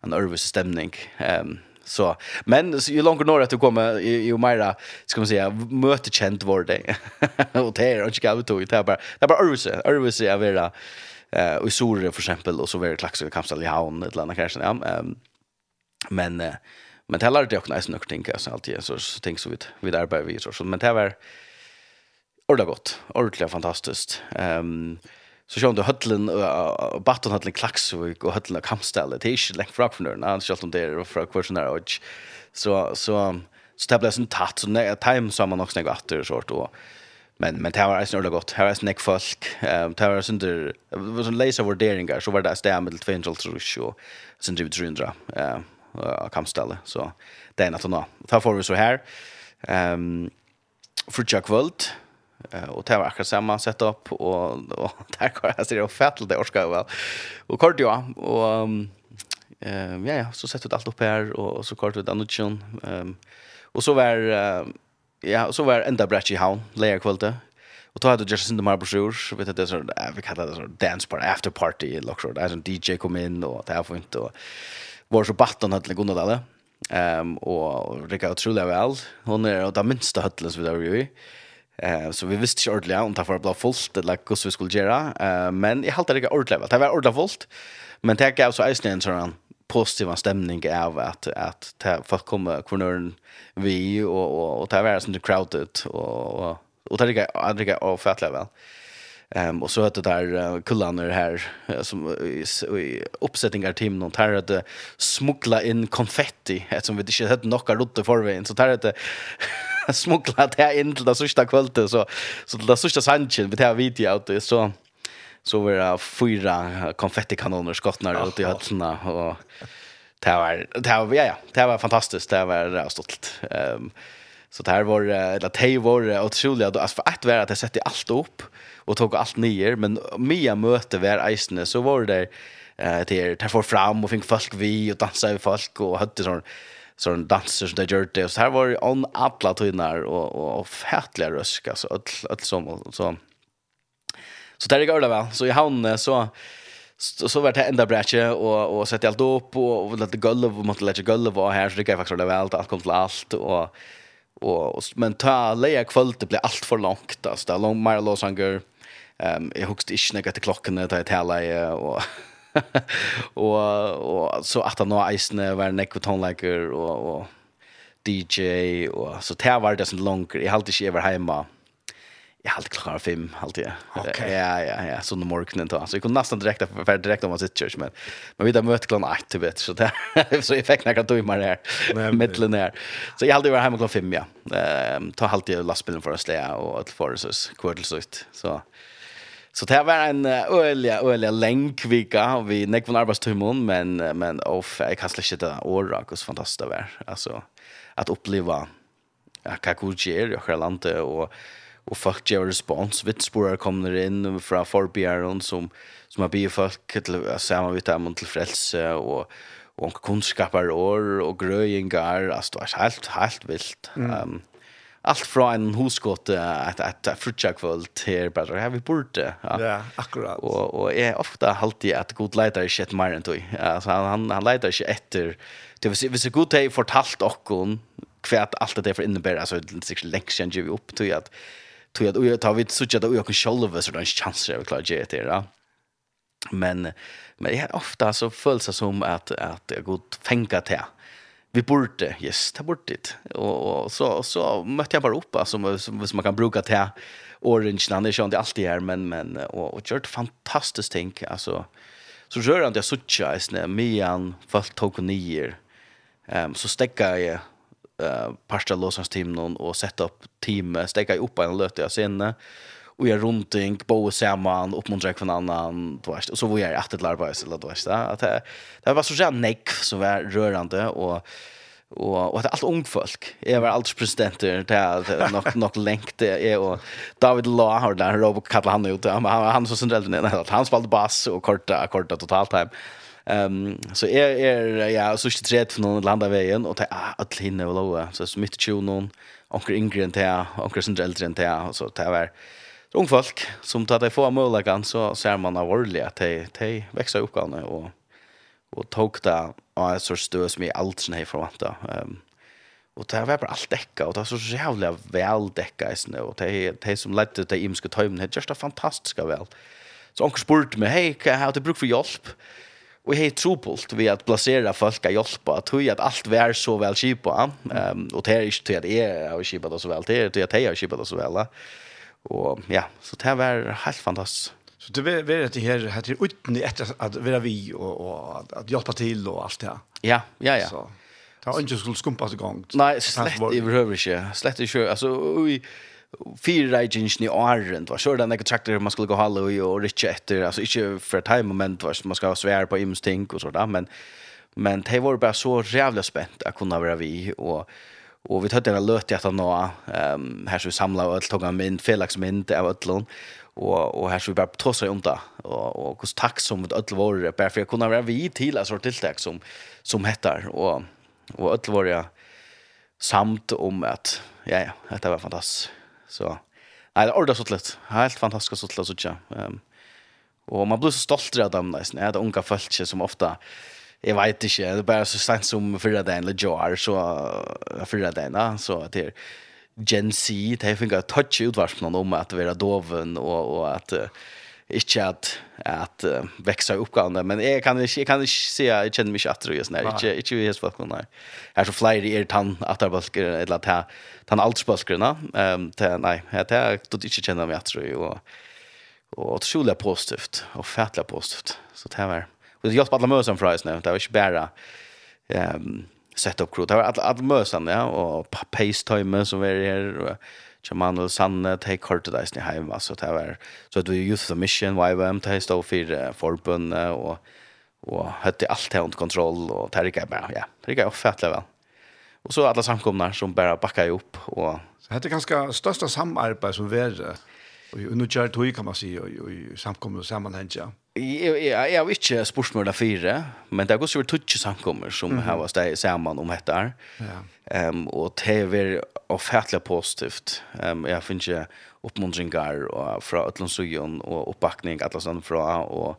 en nervös stämning. Ehm så men så ju längre norr att du kommer ju mera ska man säga möte känt var det. [laughs] och det är inte galet då det är bara det är bara nervös nervös är vara eh och i Sore för exempel och så var det klakse i Kampstall i Havn ett annat kanske ja. Ehm men men det har det också nice nog tänka så alltid så så tänk så vid vid arbete vi så men det var ordentligt gott ordentligt fantastiskt. Ehm så sjón du höllen og batten höllen Klaksvik og höllen Kampstad det är ju länge från från när han om det är från questionnaire och så så så det blev sån tatt så när time så man också något åter sort och men men det var alltså ordentligt gott. Här är snack folk. Ehm det var där var sån laser värderingar så var det stämmer med 200 tror jag. Sen det 300. Eh kampställe så det är något annat. Ta får vi så här. Ehm Frutja kvöld och det var akkurat samma setup och och [laughs] där går jag ser det fett det orskar väl. Och kort ja och ehm ja ja så sätter vi allt upp här och så kort ut annutchen. Ehm och så var ja, så var enda brett i havn, leia kvölde. Og då hade Justin Demar på sjur, så vet jag det så vi kallar det så dance party after party i Lockshore. Där som DJ kom in och det här var inte och var så batten hade det goda där. Ehm och Rika otroligt väl. Hon är och den minsta höllen som vi där ju. Eh så vi visste ju ordentligt om det var bra fullt eller hur vi skulle göra. Eh men jag hade det ordentligt. Det var ordentligt fullt. Men det gav så isen en sån positiva stämning av att att ta för komma kvarnören vi och och och ta vara som crowded och och och ta det att det av fett level. Ehm och så att det där uh, kullaner här som i uppsättningar team någon tar att smuggla in konfetti eftersom vi inte hade några rutter förvägen så tar det [laughs] smuggla det in till det sista kvällen så så till det sista sanchen vi tar video ut så så var det fyra konfettikanoner skottnar ut i höllerna och det var det var ja ja det var fantastiskt det var det stolt. Ehm så det här var eller det var otroligt alltså för att vara att det sätter allt upp och tog allt ner men Mia möte var isne så var det eh det där får fram och fick folk vi och dansa med folk och hade sån sån danser som det gjorde det så här var det on alla tunnar och och, fätliga rösk alltså öll öll som så Så där går det väl. Så i havnen så så, så vart det enda bräcke och och sätta allt upp och, och lite golv och måste lägga golv var här så det gick faktiskt det väl allt kom till allt och och, och men ta leja kväll det blir allt för långt alltså. Där lång mer låsanger ehm jag hugst inte när att klockan det att hela och [laughs] och och så att han har isen var neck with och och DJ och så det var det så långt. I hade inte över hemma Jag har klart fem alltid. jag. Okay. Ja ja ja så när morgonen då. Så jag kunde nästan direkt för direkt om man sitter church men men vi där mötte klockan 8 vet så där [laughs] så jag fick några i mig där. Mitten här. Så jag hade varit hemma klockan 5 ja. Ehm ta alltid lastbilen för att slä och att för oss kvartelsukt. Så Så det var en öliga öliga länkvika och vi näck från arbetstimmen men men off jag kan släcka det årak och fantastiskt det var. Alltså att uppleva Kakuji och Sjölandet och och folk ger respons vitsporar kommer in från förbjäron som som har blivit folk till samma vid dem till frälse och och kunskapar år och gröjingar alltså det är helt helt vilt. Ehm mm. um, allt från en huskott att att frutja kväll till brother have we borte. Ja, yeah, akkurat. Och och är ofta alltid att god lejdare shit mer än. Alltså han han, han lejdar sig efter det vill säga så god hej fortalt och hon kvärt allt det för innebär alltså det är längst sen ger vi upp till att tog jag att jag vet så att jag kan själva så den chansen jag klarar det där. Men men jag ofta så känns det som att att jag god tänka till vi borde, yes, ta bort det. Och, och så, så mötte jag bara upp som, som, som man kan bruka till orange, han är inte alltid här, men, men och, och gjort fantastiskt tänk. Alltså, så rör han det jag suttja, mian folk tog nier. Um, så stäckade jag uh, parsta någon och sätta upp teamet, stäcka upp en löte jag sen och jag runt bo och samman uppmuntra från annan du vet och så var jag efter larva så du vet att det, det var så jävla neck så var rörande och och det er allt ung folk. Jeg var alls presidenter där nok, nog länkt är och David Law har där Robert kallar han ut han han som sen den han spelade bass och korta korta totalt time. Ehm så är är ja så är det rätt för någon landa vägen och ta all hinne och lova så så mycket tjun någon onkel ingrediens här onkel sin äldre än här så det var ung folk som tar det få möjligheten så ser man av orliga att de de växer upp kan och och tog det av ett sorts stöd som jag aldrig har förväntat. Ehm och det var bara allt täcka och det var så jävla väl täcka i snö och det det som ledde till imska tömmen det just fantastiska väl. Så onkel spurte mig, "Hej, har du bruk för hjälp?" Och hej tropult vi att placera folk att hjälpa att höja att allt är så väl skipa. Ehm um, och det är inte att är har skipat det så väl det är till att hej har skipat det så väl. Och ja, så det var helt fantastiskt. Så det är det det här här till utan efter att vara vi och och att hjälpa till och allt det. Ja, ja ja. Så. Det har inte skulle skumpas igång. Nej, slett i behöver inte. Slett inte. Alltså vi fyra i gingen i åren, var så den där kontrakter man skulle gå hålla och och rich efter alltså inte för ett time moment var man ska svära på imsting och sådär men men det var bara så jävla spänt att kunna vara vi och och vi tog en löt att nå ehm här så samla och tog en mynd felaks mynd av öllon och och här så vi bara trossa om det och och hur tack som mot öll var bara för jag kunna vara vi till alltså tilltag som som heter och och öll var jag samt om att ja ja det var fantastiskt Så nej, det är ordentligt sådant. Helt fantastiskt sådant så Um, och man blir så stolt av dem nästan. Är det unga folk som ofta jag vet inte, det är bara så sent som förra dagen eller jar så förra dagen så att det Gen Z, det här finns touch i om att vara doven och, och att ikke at, at uh, vekse upp kan men jeg kan ikke, jeg kan inte se jag känner mig att atter og sånn her, ikke, ikke vi har fått någon här här så flere i ert han att eller att han han allt spaskrarna nei, det nej det ikke kjenner inte atter og og det och och positivt og fætlig positivt. Så det var og det hjelper alle møsene fra oss nå, det var ikke bare um, set up crew. Det var alle, alle møsene, ja och pace timer som var her, og Jamal Sanne take kort där sni hem alltså det var så det var youth the mission YWM det stod för förbund och og hade allt det under kontroll och det gick ja det gick ofattligt vel Och så alla samkomna som bara backade upp och så hade ganska största samarbete som var och nu kör tog kan man se i och sammanhang ja. Jeg har ikke spørsmål av fire, men det er også vært tutsi samkommer som mm -hmm. har vært sammen om dette her. Ja. Um, og det er vært offentlig positivt. Um, jeg finner ikke oppmuntringer og fra Øtlandsøyen og oppbakning alle sånne fra. Og,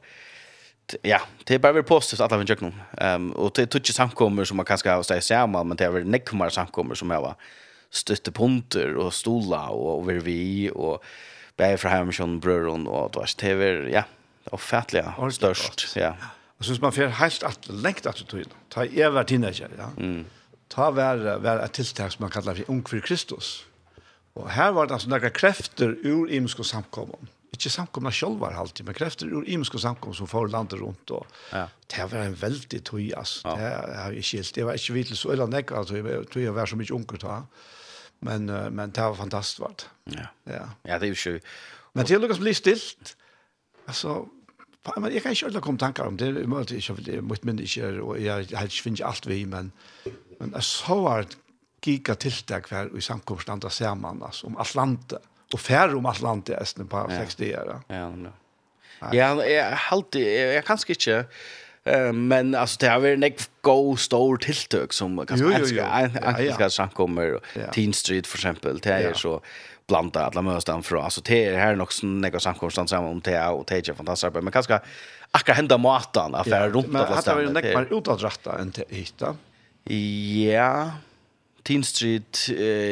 ja, det er bare vært positivt at jeg finner ikke noen. Um, og det er tutsi samkommer som man kanskje har vært sammen, men det er vært nekkommere samkommer som har vært støttepunkter og stola og over vi og bare fra hjemme som brøren og det var ja, ofattliga störst. Ja. Och syns man för helt att längt att tog in. Ta ever teenager, ja. Mm. Ta var var ett tilltag som man kallar för ung för Kristus. Och här var det alltså några krafter ur imsko samkomman. Inte samkomna själva alltid, men krafter ur imsko samkomman som får landet runt och ja. det var en väldigt tog altså. Ja. Det har ju skilt. Det var inte vitt så eller näck alltså tog jeg var så mycket unger ta. Men men det var fantastiskt vart. Ja. Ja. Ja, det är ju Men det lukas blir stilt. Alltså men jag kan ikke ordentligt komme tankar om det. Jag vet inte, mitt minne ikke, og jag har ikke finns alt vi men men jeg så har giga tiltak för i samkomst andra samman alltså om Atlante, och færre om Atlanta är på 60 år. Ja, ja. Ja, jag halt jag kanske inte men alltså det har varit en go stor tilltag som kanske ska ska samkommer Teen Street för exempel det är så blanda alla möstan från alltså det är här nog sån några samkomstan samman om det och det är fantastiskt arbete men kanske akka hända matan affär runt alla ställen. Men hade vi näck mer utåt rätta än till yta. Ja. Teen Street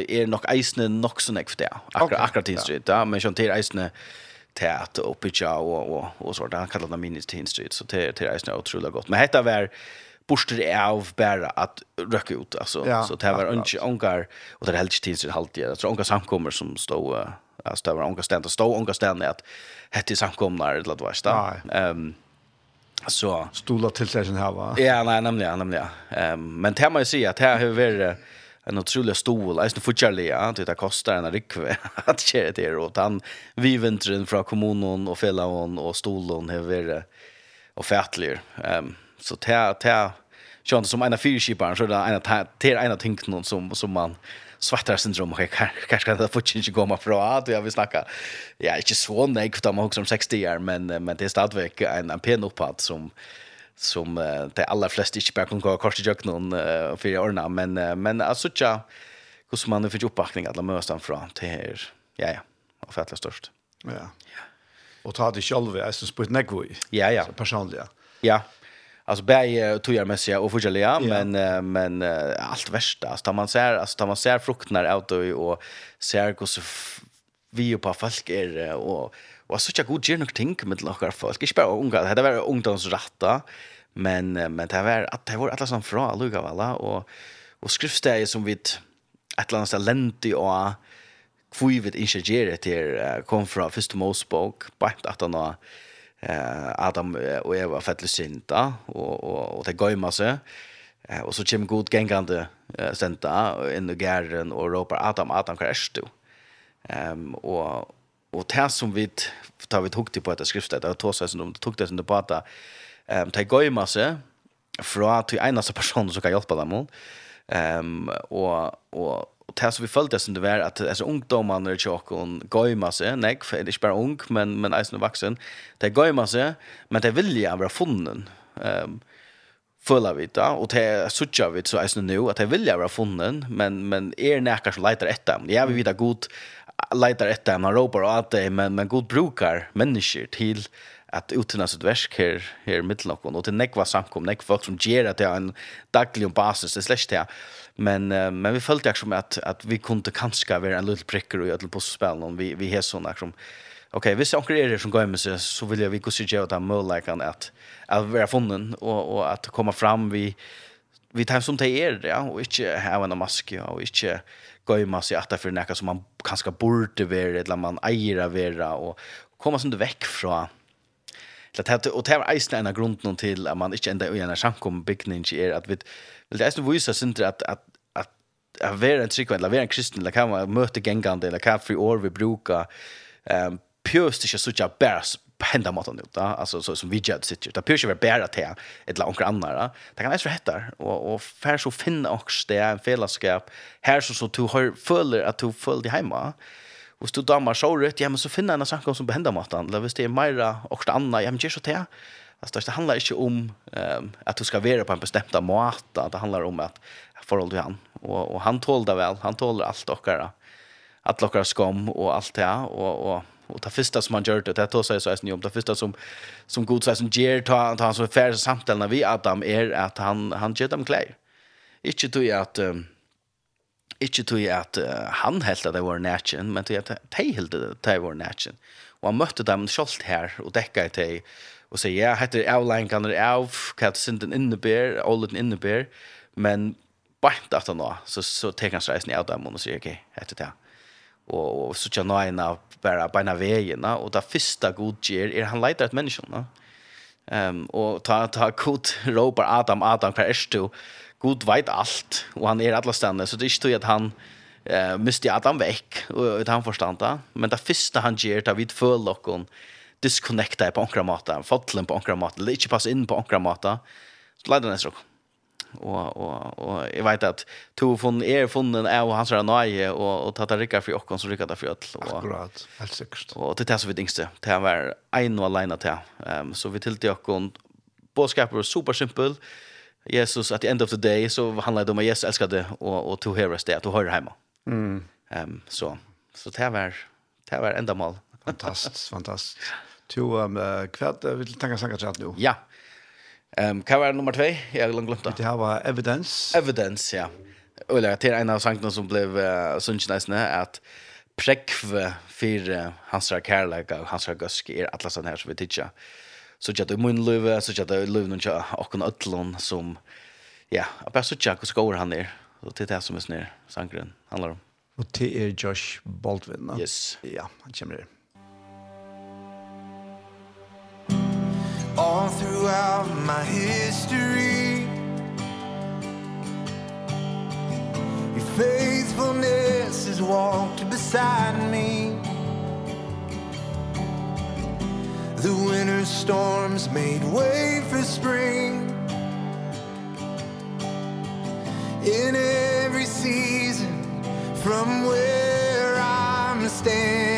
är nog eisne nog så näck för det. Akka akka Teen Street ja men sånt är eisne tät och pitcha och och och sådär kallar det Mini Teen Street så det det är isne otroligt gott. Men heter väl borster av bare att røkke ut alltså. Ja, så det var ikke ongar og det helt tills det. Halvtid, jeg tror ongar samkommer som stod uh, altså det var ongar ständ och stod ongar ständ att hette samkomnar eller vad det Ehm så. Stola till seg här va. Ja, nej, nämligen, nämligen. Ehm men det må jeg si att här hur vært en otrolig stol, alltså fortjellig, ja, det där kostar en rikve [laughs] att köra det og åt han vi från kommunen och fällan och stolen har vært och fätlig. Ehm så ta ta Sjön som en av fyrskiparen så det är en till en av tänkten som som man svartar syndrom och kanske kan det fortsätta inte komma från att jag vill snacka. Ja, inte så nej för de har också 60 år men men det är stadigt en en pen uppåt som som de allra flesta inte bara kan gå kort i jöknon för åren men men alltså tja hur som man fick uppbackning alla möstan från till här. Ja ja, och fattla störst. Ja. Ja. Och ta det själva, är syns på ett. Ja, ja. Personligen. Ja, alltså bäj tojarmässiga och förjäliga men men allt värsta alltså tar man ser alltså tar man ser frukterna ut och och ser hur så vi på folk är och och så tjocka god gärna tänk med lockar folk. Jag bara unga det var ungdomsratta men men det var att det var alla som från alla alla och och skriftstäjer som vid ett land så lenti och kvivit ingenjörer till kom från första Mosebok på att han Adam och Eva fällde synda och och och det gömma sig. Eh och så kommer god gängande senta in i gärden och ropar Adam Adam krasst du. Ehm och och det som vi tar vi tog på att skrifta det tog sig som de tog det som det bara ehm det gömma sig från til en av [laughs] personer som kan hjälpa dem. Ehm och och och det som vi följde som det var att alltså ungdomarna i Tjockon gömma sig, nej, för det är bara ung, men, men är nu vuxen, det gömma sig, men det vill jag vara funnen. Um, fulla vi då och det söker vi så är nu att det vill jag vara funnen men men är er näkar så letar efter dem. Jag vill vita god letar efter dem och ropar att det men men god brukar människor till att utan sitt verk her her mitt og til nekva samkom näkva folk som ger att det är en daglig basis det släpps det men uh, men vi följde som att att vi kunde kanske vara en liten pricker och ödel på spel någon vi vi har såna liksom Okej, okay, hvis jag er det som går med sig så vill jag vi kunde se att han möjligen att att vara funnen och och att komma fram. Vi vi tar som det er ja och inte ha en mask ja och inte gå i mask att för näka som man kanske borde vara eller man äger vara och komma sånt väck från Det och det är isen en grund någon till att man inte ända i en samkom bygning är att vi vill det är så visa synd att att att att vara en tryggvän eller vara en kristen eller kan man möta gängande eller kan fri år vi brukar ehm pjöst inte så jag bärs hända maten ut då alltså så som vi widget sitter där pjöst vi bära te ett la onkel andra det kan vara så heter och och för så finna också det en fällaskap här så så du har följer att du följer hemma Och då damer så rätt, ja, men så finner en sak som behender maten. Eller hvis det är mera och det andra, ja, men är så det. Alltså det handlar inte om um, att du ska vara på en bestemt måte. Det handlar om att förhåll til han. och och han tål det väl. Han tåler alt dere. Att dere skom och allt det. och och och det första som han gör det, det tar sig så eisen om, det första som, som god säger som ger ta, ta han som er færre samtalen vi Adam, är att han, han ger dem kläder. Ikke tog at... Um, Ikke tog at uh, han helt at det var nætjen, men tog at de helt at det var nætjen. Og han møtte dem selv her og dekka i teg og sier, ja, heter avlengene av, hva er synden innebær, ålden innebær, men bare at han nå, så, så tek han reisen i av dem og sier, ok, heter det. Og, og så tja nå en av bare beina veiene, og det første god gjør er han leiter et menneske, Ehm Um, og ta, ta god [laughs] råper Adam, Adam, hva er du? god vet allt och han är er alla ständigt så det är er inte att han eh måste jag att vekk väck och han förstår det men det första han ger tar vid för lockon disconnecta på ankra mata fallen på ankra mata inte passa in på ankra mata så leder den strock og og og eg veit at to fun er funnen er og hans där nej og og tata rycka for okkon så rycka det for öll og akkurat helt sikkert. Og det er så vi tänkte det var ein og alena til. Ehm så vi tilti okkon och var super simpel Jesus at the end of the day så handlar det om att Jesus det och och to hear us där att höra hemma. Mm. Ehm um, så så det var det var ända mål. Fantastiskt, fantastiskt. To um, uh, kvart uh, vill tänka sanka chat nu. Ja. Ehm um, kan vara nummer 2. Jag har glemt det. Det här var evidence. Evidence, ja. Eller till en av sangene som blev uh, sunchnisne att prekve for uh, hans kärlek og hans gusk är alla sådana här som vi tittar så jag det mun löva så jag det löva någon jag och en ödlon som ja bara så jag ska gå han där så det som är snär sangren handlar om och det är Josh Baldwin no? yes. Ja han kommer där all throughout my history your faithfulness has walked beside me. The winter storms made way for spring. In every season From where I'm standing.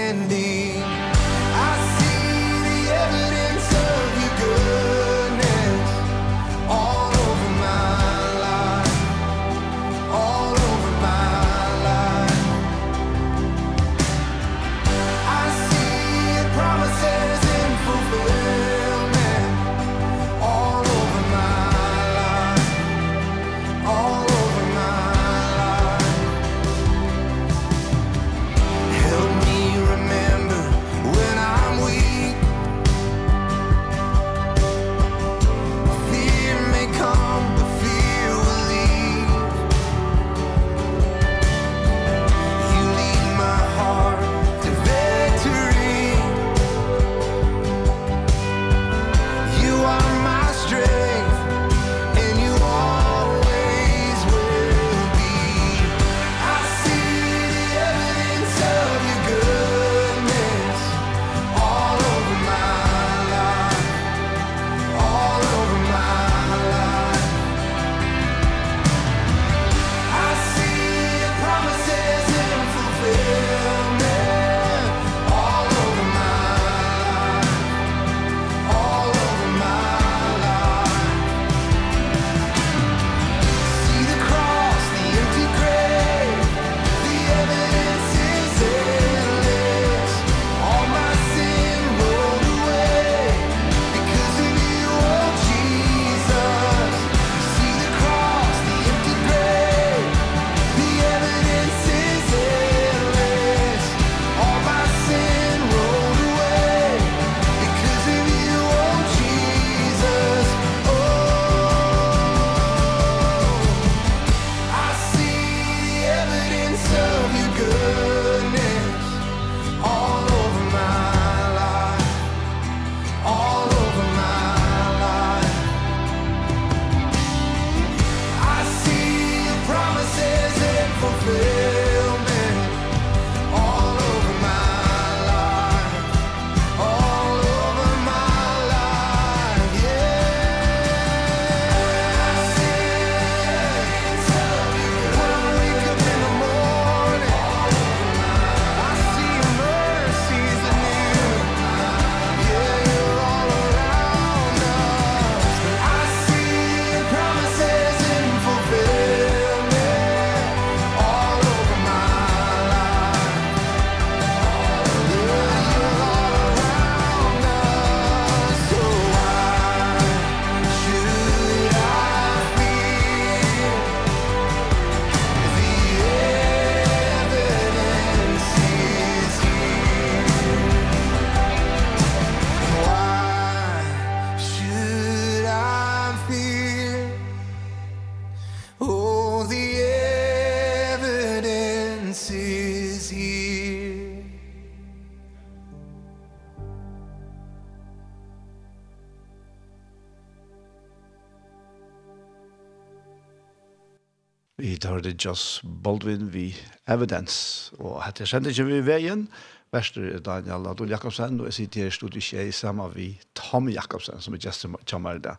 religious Baldwin vi evidence. Og hette kjente ikke vi veien, Vester Daniel Adol Jakobsen, og jeg sitter her stod ikke sammen vi Tom Jakobsen, som er gestur kommer der.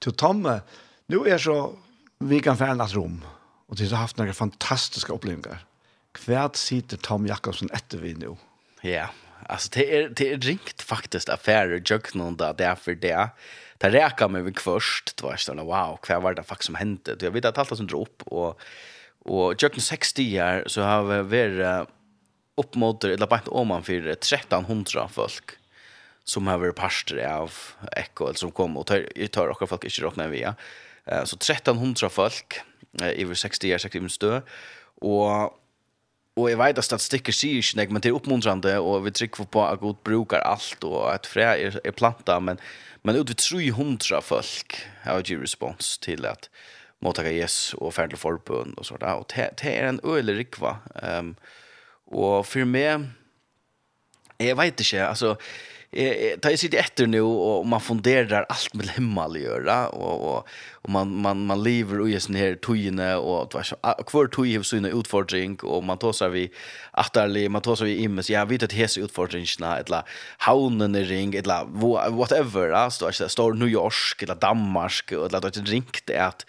Til Tom, nå er så vi kan fjerne et rom, og de har haft noen fantastiske opplevelser. Hva sitter Tom Jakobsen etter vi nå? Ja, alltså det är det är rikt faktiskt affärer någon där därför det Det räcker med vi först då är det wow vad var det faktiskt som hände jag vet att allt som drop och Og gjøkken 60 år så har vi vært mot eller bare man för 1300 folk som har vært parster av Ekko, eller som kom, og tar, tar akkurat folk ikke råkne via. Eh så 1300 folk, i över 60 år, 60 år stø, og Og jeg vet at statistikker sier ikke nek, men det er oppmuntrande, og vi trykker på at god brukar alt, og at fræ er, er planta, men, men ut vi 300 folk har ikke respons til at mottaka yes og ferdig forbund og sånt. Og det er en øyelig rikva. Um, og for meg, jeg vet ikke, altså, eh ta sig etter nu och man funderar allt med himmel göra och och och man man man lever och just her tojene och det var så kvar har såna utfordring och man tar sig vi attarli man tar sig vi immes jag vet att hese utfordringarna eller haunen er ring eller whatever altså, så står New York eller Danmark eller det är ringt att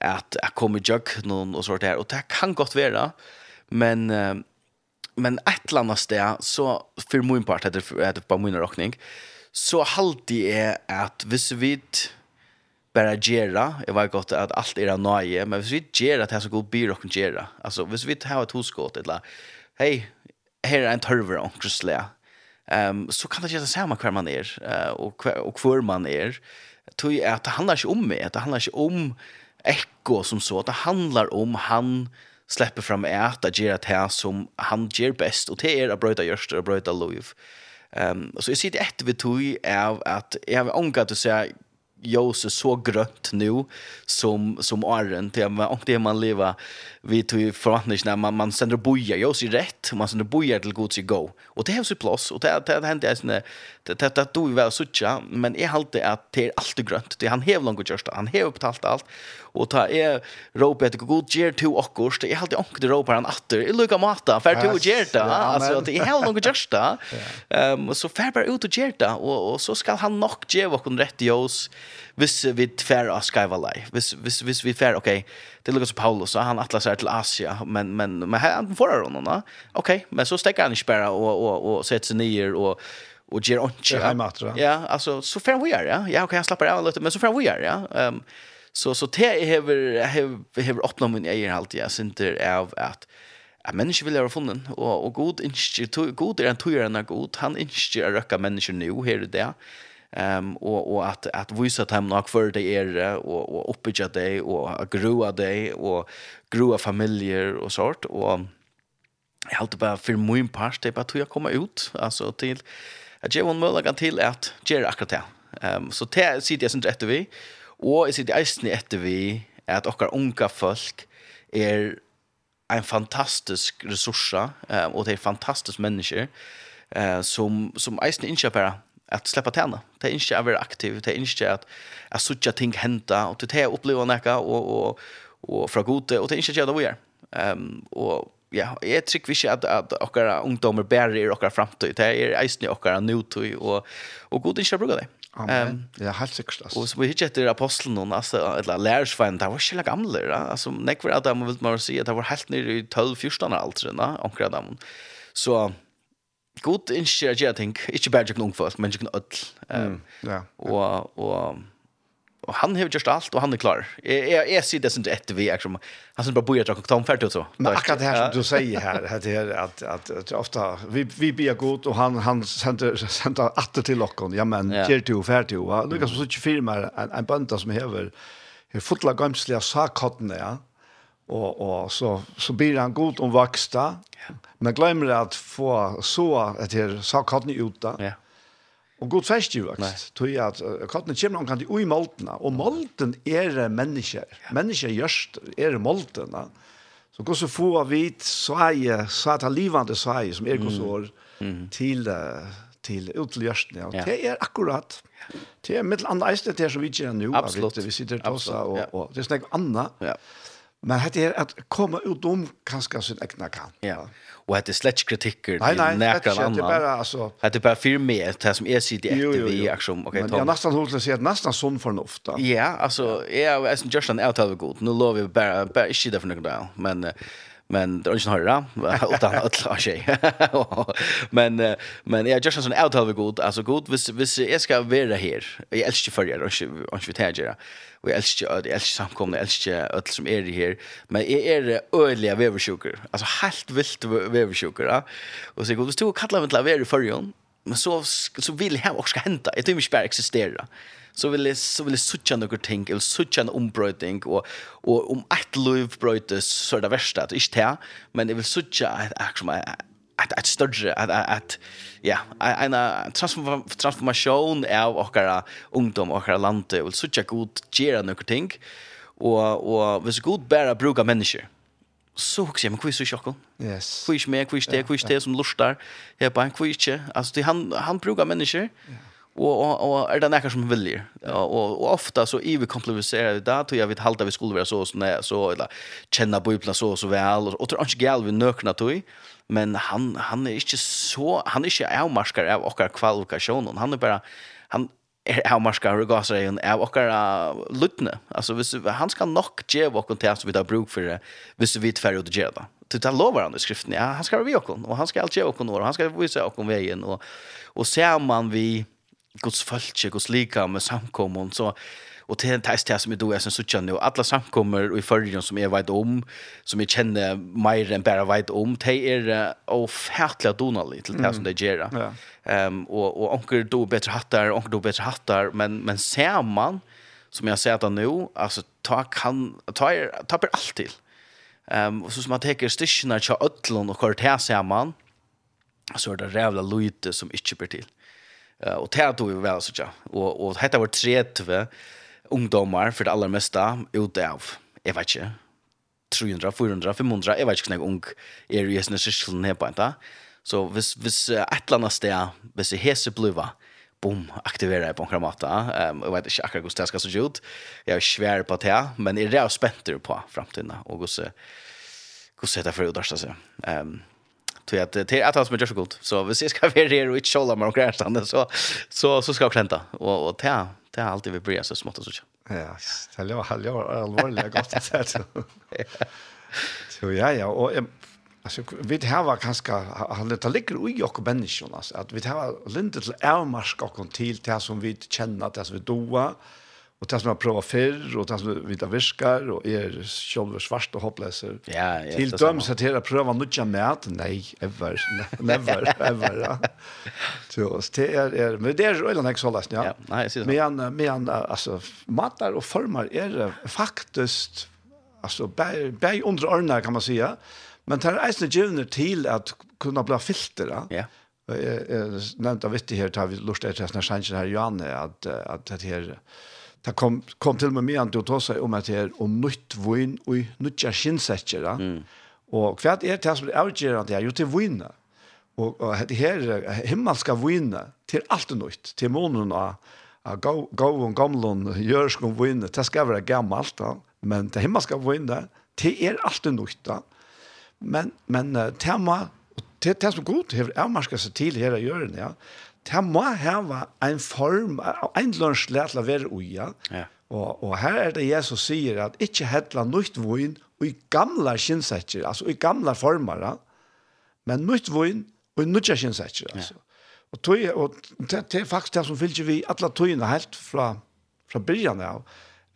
att jag kommer jag någon och sånt där och det kan gott vara men men ett eller annet sted, så för min part, etter, etter på min rockning, så halte jeg at hvis vi bara gera, jag vet gott att allt är nöje, men hvis vi gera det här så god byr och gera. Alltså, hvis vi har ett hoskott, eller hej, här är en törver och krusslä. Um, så kan det göra samma kvar man är, uh, och, och kvar man är. Tog att det handlar inte om mig, det handlar inte om ekko som så, det handlar om han, släpper fram ät att göra det som han gör bäst och det är att bröta görster och bröta lov. Ehm um, så jag sitter ett vid tog av att jag har ångat att säga Jose så grönt nu som som Arren till man och det man leva vi tog förhandling när man man sänder boja Jose rätt man sänder boja till god sig go och det hävs så plats och det det händer jag såna det det det då väl såcha men är halt det att det är alltid grönt det han hävlar något just han hävlar betalt allt och ta är rope att god ger to akkurst jag hade onkel rope [laughs] han åter i lukka mata för to gear det alltså det är helt något just där ehm så fär bara ut och ger och och så ska han nog ge vad kon rätt i oss vis vi fär av skriva live. Hvis hvis vis vi fär okej det Lucas Paulus så han atlas till Asia men men men han får honom da okej men så stekker han inte bara och och och sätter sig ner och och ger onche. Ja, alltså så fram vi är, ja. Ja, okej, okay, jag slappar av lite, men så fram vi är, ja. Ehm um, Så så det hever hever hever öppnat min egen halt jag synter av att Ja, mennesker vil være funnet, og, og god institut god er en tjärna god han innskyld å røkke mennesker nå, her här det Ehm um, og, og at, at vise att han nog för det er, og, og oppbygge det, og groa det, og groa familier og sånt og jag håller bare for min part det er bare tog jeg komme ut altså til, at ge hon möjligheten til at göra akkurat det. Ehm um, så det sitter jag sen rätt vi Og jeg sitter eisen etter vi at okkar unga folk er en fantastisk resurs, eh, og det er fantastisk mennesker eh, som, som eisen innkjøper at släppa tjäna. Det är inte att vara aktiv, det är inte att, att sucha ting hända och det är uppleva näka och, och, och från gode och det är inte att göra det vi är. Ehm och ja, jag tycker inte att, att våra ungdomar bärer och våra framtid. Det är eisen och våra nutid och, och god inte bruka det. Amen. Um, ja, helt sikkert. Altså. Og så vi hittet etter apostelen, altså, eller lærersveien, det var ikke like gamle. Da. Altså, nekker Adam, vil man si, det var helt nere i 12-14 alder, da, omkring Adam. Så god innskjer jeg ting, ikke bare ikke noen folk, men ikke noen ødel. Um, mm, ja, ja. Og, og och han har gjort allt och han är klar. Jag jag, jag ser det inte ett vi liksom han sen bara bojar jag kom färdigt så. Men akkurat det här som du säger här att det här att att, att ofta vi vi blir god och han han sände sände atter till lockon. Ja men Ja. ger du färdigt va. Du kan så inte filma en, en banta som hever, hever fotla gamsliga sakkottene, ja. og, og så så blir han god om växta. Ja. Men glömmer att få så att det sakotten uta. Ja Og god fest jo vokst. Tog at kattene kommer omkant i ui moltene, og molten er mennesker. Mennesker gjørst er moltene. Så går så få av hvit sveie, sveie ta livande sveie, som er gos år, til, til utgjørstene. Og det er akkurat. Det er mitt andre eiste til som vi gjør nå. Absolutt. Vi sitter til oss, og, og det er snakk annet. Ja. Men det er at komme ut om kanskje sin egna kan. Ja och hade släck kritiker nej, nej, näkan annan. Det bara alltså hade bara för mer det som är sitt ett vi action okej okay, Jag nästan håller sig att nästan sån förnuft. Ja, alltså är är just en of good. Nu lovar vi bara bara shit där för några men men det är inte höra utan att la sig. Men [laughs] men jag just sån out av god alltså god vis vis jag ska vara här. Jag älskar för er och och vi täger. Och jag älskar jag älskar samkomna jag älskar allt som är här. Men jag är öliga veversjuker. Alltså helt vilt veversjuker. Och så god stod och kallade mig till att vara i. Men så så vill jag också hända. Jag tror inte bara existera så vill jag så vill jag sucha några ting eller sucha en ombrötning och och om ett liv brötes så är det värsta att inte här men jag vill sucha att actually att att större att att ja en transform transformation av våra ungdom och våra land och sucha god göra några ting och och vis god bära bruka människor så också jag men kvis så chocken. Yes. Kvis mer, kvis det, kvis det som lustar. Jag bara kvis inte. Alltså det han han brukar människor. Yeah och och, och är det näka som vill och, och ofta så i vi komplicerar det där tror jag vet halta vi skulle vara så så nej så eller känna bubblan så så väl och tror inte gal vi nökna tog men han han är inte så han är inte avmarskar av och kvalifikationen han är bara han er avmarskar og gasar en av okkar lutne. Altså hvis han skal nok ge och til at vi tar bruk for det, hvis vi tfer ut ge da. Det tar lovar han i skriften. Ja, han ska vara vi okon, Och han ska alltid ge okon, og han ska visa okon vägen. Och, och ser man vi Guds fölkje, Guds lika med samkommon så och till en test det som är då är sen så känner jag alla samkommer i förrjun som är vet om som jag känner mer än bara vet om det är ofärtliga donalig till det som det gör. Ja. Ehm och och onker då bättre hattar, onker då bättre hattar men men ser man som jag ser det nu alltså ta kan ta ta per allt till. Ehm och så som man tar stischna till öllon och kvar här ser man så är det rävla lite som inte ber till och det tog vi väl så tja. Och och detta var 30 ungdomar för det allra mesta ut av. Jag vet inte. 300, 400, 500, jeg vet ikke hvordan ung er i sin sysselen her på en dag. Så hvis, hvis et eller annet sted, hvis jeg hese bliva, boom, aktiverer jeg på en kramata. Um, jeg vet ikke akkurat hvordan det skal se ut. Jeg er svær på det, men jeg er spenter på fremtiden, og hvordan, hvordan det er for å utarste seg. Um, tror jag att det är att han som är så god. Så hvis jag ska [laughs] vara här och inte shola med omkring stande så, så, så ska jag klänta. Och, och det är, det är alltid vi börjar så smått och så. Ja, det är allvarligt gott att säga så. Så ja, ja. Och alltså vi det här var ganska han det ligger i och människorna alltså att vi det här lindet till ärmarsk och till det som vi känner det som vi doa och tas man prova för och tas vita viskar och är själva svart och hoppleser. Ja, ja. Till döms att hela pröva nutja mät. Nej, ever never [laughs] ever. Ja. Så det är är men det är ju en exolast, ja. Ja, nej, så. Men men alltså matar och formar är faktiskt alltså bäj under arna kan man säga. Men tar eisne givna till att kunna bli filter. Ja. Jag nämnde av vittighet här, vi lustade till den här här Johanne, att, att det här det kom, kom til med mye an til å ta seg om at her, om nytt vun og nytt er kinsetjer. Mm. Og hva er det som er avgjørende her? Jo, til vunne. Og, og det her himmelska vunne til alt nytt, til månen av gav og gamlen jørskon vunne, det skal være gammalt da, men det himmelska vunne, det er alt nytt da. Men, men tema, det, det som god har avmarska seg til her i hjørnet, ja, det må hava en form, en lunsj lært å være uja. Ja. Og, og her er det Jesus sier at ikke hettla nytt vun og i gamla kinsetjer, altså i gamla former, men nytt vun og i nytt kinsetjer, altså. Ja. Og, tog, og det, det er faktisk det som fylgjer vi alle togene helt fra, fra byrjan av,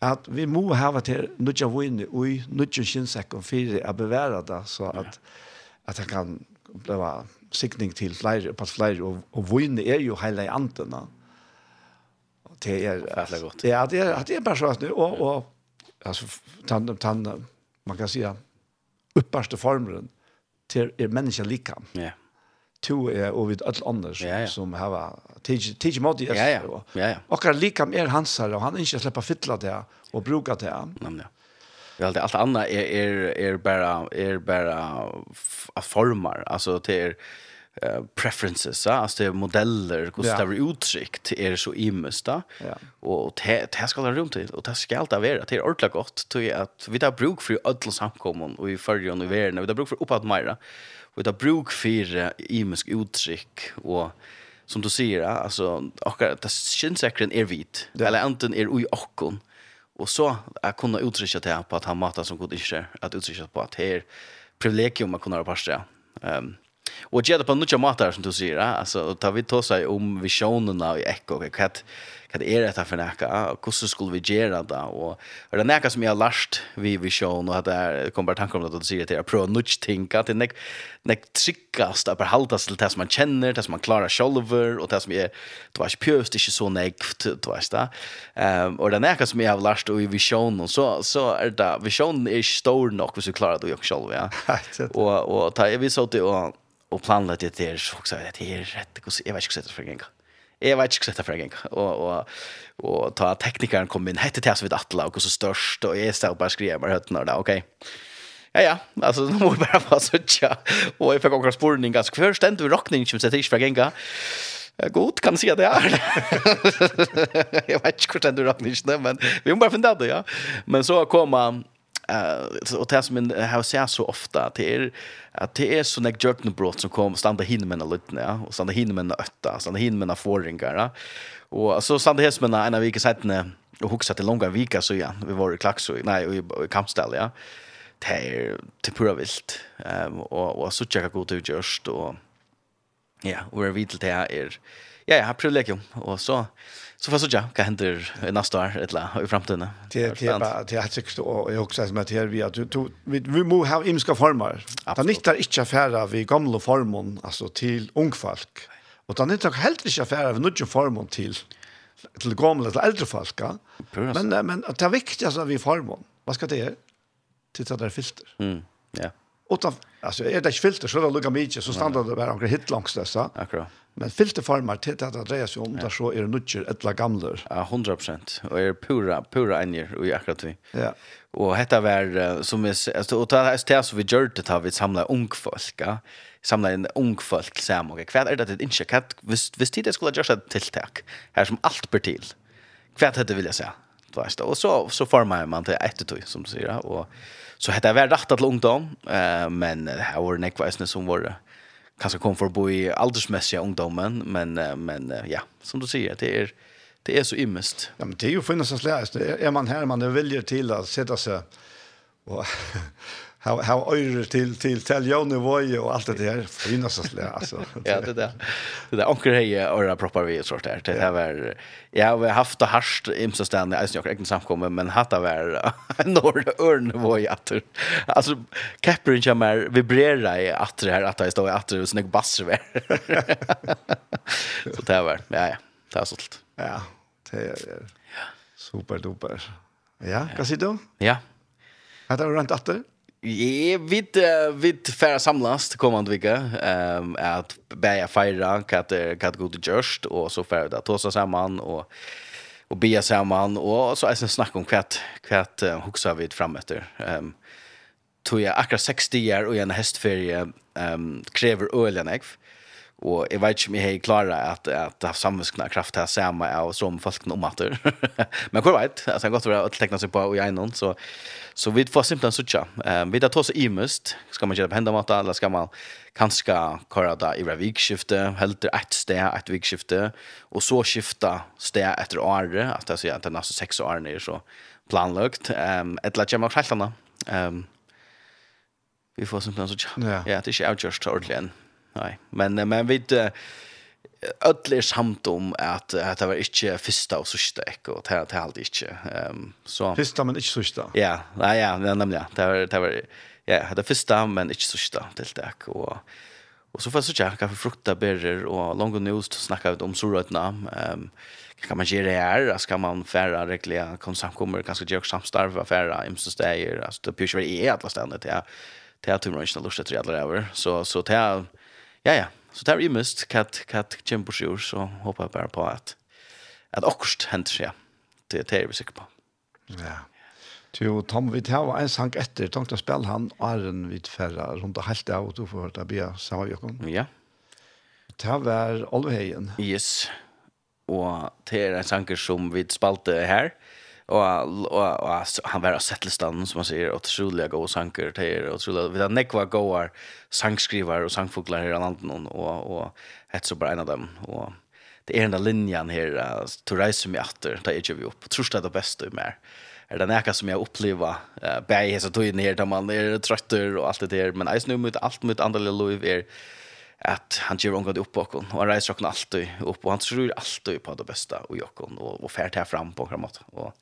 at vi må hava til nytt vun og i nytt kinsetjer for å bevare det, så at, ja. at det kan bli sikning til flere, på flere, og, og vunne er jo hele antene. Og det er... Det er godt. Ja, det er, det er bare så at nu, og, og altså, tan, tan, man kan si, upparste formeren, til er mennesker likam. Ja. To er og vid alt annars ja, ja. som hava teach modi er. Ja, ja. ja, ja. Og lika er hansar og han ikkje släppa fylla det og bruka det. Ja, ja det allt allt annat är är är bara är bara a formar. Alltså till är uh, preferences ja. Alltså det är modeller hur det är uttryckt är så immösta ja. och det ska det rum till och det ska alltid vara till ordentligt gott till att vi tar bruk för alla samkommun och i förr och världen vi tar bruk för uppåt mera vi tar bruk för immösk uttryck och som du säger alltså och det syns säkert är vit eller anten är oj och Och så jag kunna uttrycka det på att han matar som god inte att uttrycka på att här privilegium att kunna vara pastor. Ehm um, och jag på några matar som du säger alltså ta vi ta sig om visionerna i ekko och vad hva det er dette for nekka, og hvordan skulle vi gjøre det, og er det nekka som jeg har lært vi i sjån, og det kommer bare tanker om det, og du sier til å prøve nødt tinka, til nek, nek tryggast, at behaldas til det som man kjenner, det som man klarer sjolver, og det som er, det var ikke pjøst, ikke så nekt, du vet det, um, og det nekka som jeg har lært i visjonen, så, så er det, visjonen er ikke stor nok hvis du klarer det jo sjolver, ja, og, og ta, jeg visste det, og, og planlagt det der, så jeg, det er rett, jeg vet ikke hva det er for en gang, Jeg vet ikke hva det er Og, og, og ta teknikeren kom inn, hette til så vidt attla og så størst, og jeg stod bare skriver med høttene, og da, ok. Ja, ja, altså, [laughs] nå må vi bare få søtja. Og jeg fikk akkurat spurning, altså, hver stend du råkning som setter ikke fra genga? God, kan si at det er. [laughs] jeg vet ikke hur det du råkning, men vi må bare finne det, ja. Men så kom han, uh, och det som jag har sett så ofta att det är att det är såna jöknebrott som kommer stanna hinna med lite ja och stanna hinna med ötta stanna hinna med förringar ja. och så stanna häst med en av vilka sätten och huxa till långa vika så ja vi var i klax så nej i kampställ ja. Det är till pura vilt. Ehm um, och och så checka god ut just och ja och vi till det är ja jag har privilegium och så Så får så ja, kan hända nästa år eller i framtiden. Det det bara det har sig och jag också som att här vi att vi vi må ha imska former. Det nyttar inte affärer vi gamla formon alltså till ung folk. Och det nyttar helt inte affärer vi nya formon till till gamla till äldre folk. Men men det är viktigt att vi formon. Vad ska det är? Titta där filter. Mm. Ja utan alltså är det inte filter så det lukar mycket så stannar det bara några hit långs dessa. Akkurat. Men filterformar till att det sig om där så är det nutcher eller gamla. Ja, 100% och är pura pura enjer och akkurat vi. Ja. Och detta var som är alltså och det här som vi gör det har vi samla ung folk, ja. Samla en ung folk samman och kvad är det ett inskick att visst visst det skulle göra ett tilltag här som allt ber till. Kvad hade vill jag säga du vet och så så formar man till ett tog som du säger och så hade jag väl rätt att långt om eh men här var det som var kanske kom för bo i åldersmässiga ungdomen men men ja som du säger det är det är så ymmest. Ja men det är ju finnas så släst är man här man är villig till att sätta sig och how how öre till till till Jonne Voje och allt det där finnas så alltså. [laughs] ja, det där. Det där onkel hej och proppar vi sort där. Det här var jag har haft det harst imsa stand i jag egentligen samkommer men hatta var [laughs] norr örn Voje att alltså Caprin jamar vibrera i att det här att det står i att det snägg bass över. [laughs] så det var. Ja ja. Det är sålt. Ja, det är super duper. Ja, kan du? Ja. Hade du rent åter? Ja, vi vi färra samlas till kommande vecka. Ehm att bäja fira kat kat god just och så färra ta tosa samman och och be samman och så är sen snack om kvätt kvätt huxa vi fram efter. Ehm tog jag akkurat 60 år och en hästferie ehm kräver ölen jag og jeg vet ikke om jag är klara at att ha samvetsna kraft her samma av som folk om att [laughs] men hvor vet alltså gott att å teckna seg på og jag någon så så vi får simpelthen söka. Ehm vi tar oss imust, skal man gjøre på hända eller skal man kanskje köra da i vikskifte helt ett steg ett vikskifte og så skifta steg året, at jeg sier at det er nesten seks år er så planlagt ehm et lägger man helt annat. Ehm vi får simpelthen söka. Ja, det är ju outjust ordentligt. Nei, Men men vi öll är samt om att at det var inte första och sørste ek og det det alltid inte ehm så första men inte sista. Ja, nei, ja, nämligen det var det var ja, det första men inte sørste till det och Och så får så hva för frukta berger och langt og att snacka vi om sorötna. Ehm kan man gjøre det här? Ska man färra reglerna konsamkommer ganska samstarve, samstarva färra imsestejer. altså, det blir ikke være är alle stedene, det. er, Det har tur man inte lust att trädla över. Så så det Ja, ja. Så det er imest kat katt, kjempe sjur, så håper jeg bare på at at akkurat henter seg. Det, det er vi sikker på. Ja. Jo, Tom, vi tar en sang etter. Tom, da spiller han Arjen Vidferra rundt og helt av, og du får høre det bia, sa Jokon. Ja. Det var Olveheien. Yes. Og det er en sanger som vi spalte her. Ja og og och han var sett listan som man säger otroliga goda sanger till och otroliga vi där nekva goar sangskrivare och sangfåglar här i landet och och ett så bara en av dem och det är den där linjen här uh, to rise me after där är vi upp tror det det bästa mer. är det näka som jag upplever uh, bäg så tog in här där man är trötter och allt det där men nu mot allt mot andra liv är att han ger omgående upp och og han reiser okken alltid upp og han tror alltid på det bästa och okken, och og färd här fram på framåt och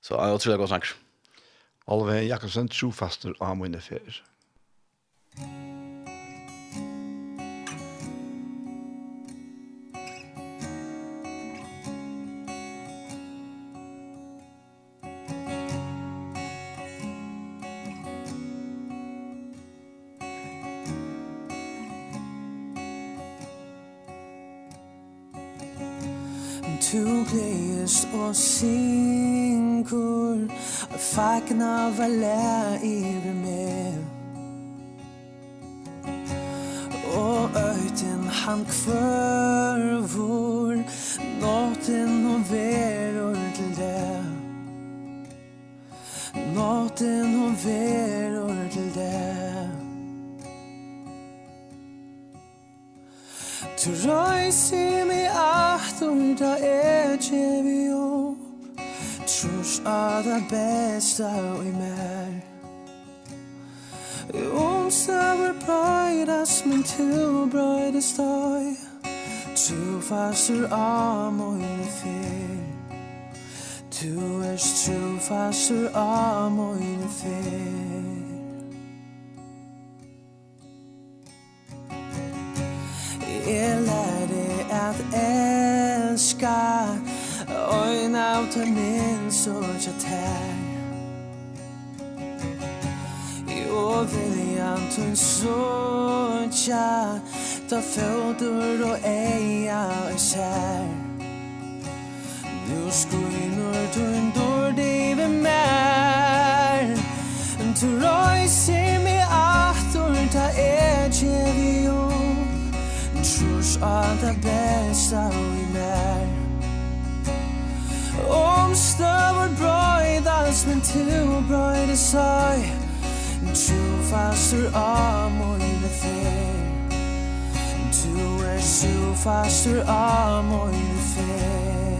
så jag tror det går snart. Oliver Jakobsen trofaster av mine ferier. Mm. Tu gledes og synkur Og fagna vala yfir meg Og øyten han kvørvor Nåten og verur til det Nåten og verur Troisimi ahtum da echevi o Trus a da besta o i mer Um saver brøydas, men tu brøydas døy. Tu fastur a moine fyr Tu erst tu fastur a moine fyr Jeg lærte at elska. Øyn av til min sorg tja tær. Jo viljan til så tja Ta fødder og eia og sær. Nu skuinur tøm dår dive mer. Tøm tøm Annars allt det bästa i mig Om støver brøydans, men tu brøyde seg Tu fastur amor i det fer Tu er tu fastur amor i det fer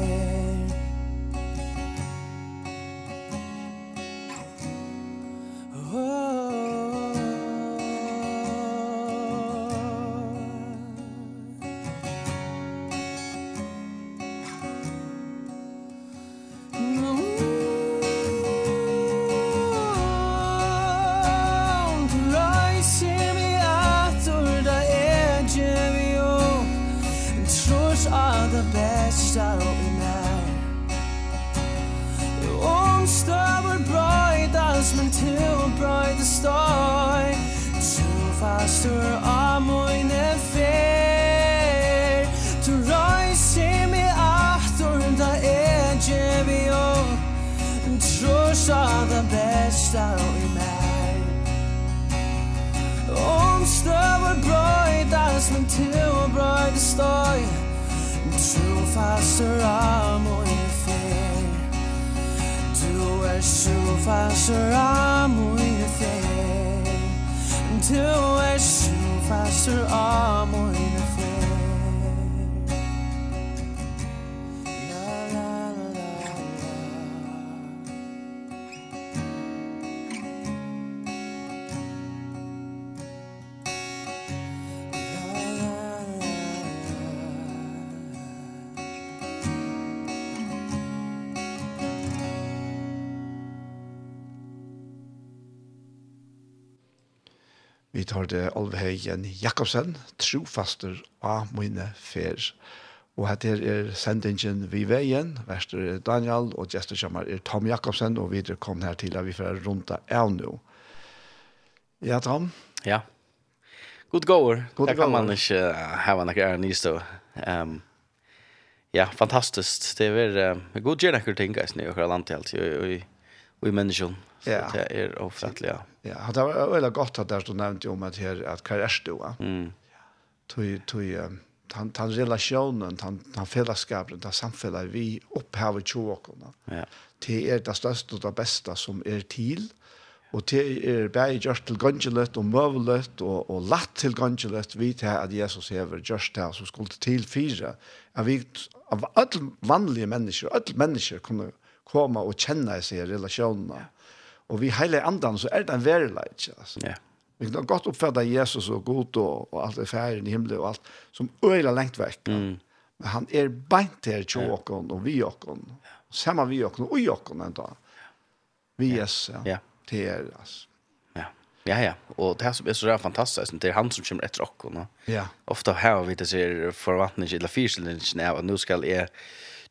var det Alveheien Jakobsen, trofaster av mine fer. Og her er sendingen vi veien, verster Daniel, og gesterskammer er Tom Jakobsen, og videre kom her til at vi får rundt av nå. Ja, Tom? Ja. God gåer. God gåer. kan man ikke uh, ha en akkurat ny stå. Um, ja, fantastiskt. Det är uh, god gärna ting, guys, i snö land landet alltid. i, og i människan. Så ja. det är ofattligt. Ja, det var väldigt gott att där stod nämnt om att här att karriärstua. Mm. Tui tui han han relationen, han han fellesskapen det samfället vi upphavet tjokorna. Ja. Det är det största och det bästa som är till. Og det er bare gjørst til gangelet og møvelet og, og latt til gangelet vi til at Jesus hever gjørst her som skulle til fire. At vi, av alle vanlige mennesker, alle mennesker kunne komme og kjenne seg i relasjonene. Og vi hele andan så er det en verileik, altså. Ja. Vi kan godt oppfatta Jesus og god og, og alt det ferien i himmelen og alt, som øyla lengt vekk. Mm. Men han er beint her til åkken og vi åkken. Samme vi åkken og i åkken enda. Vi Jesus, ja. ja. Til er, altså. Ja, ja. ja. Og det som er så där fantastiskt, det er han som kommer etter oss. Ja. Ofta har vi det ser forvantning, eller fyrselning av att nu ska jag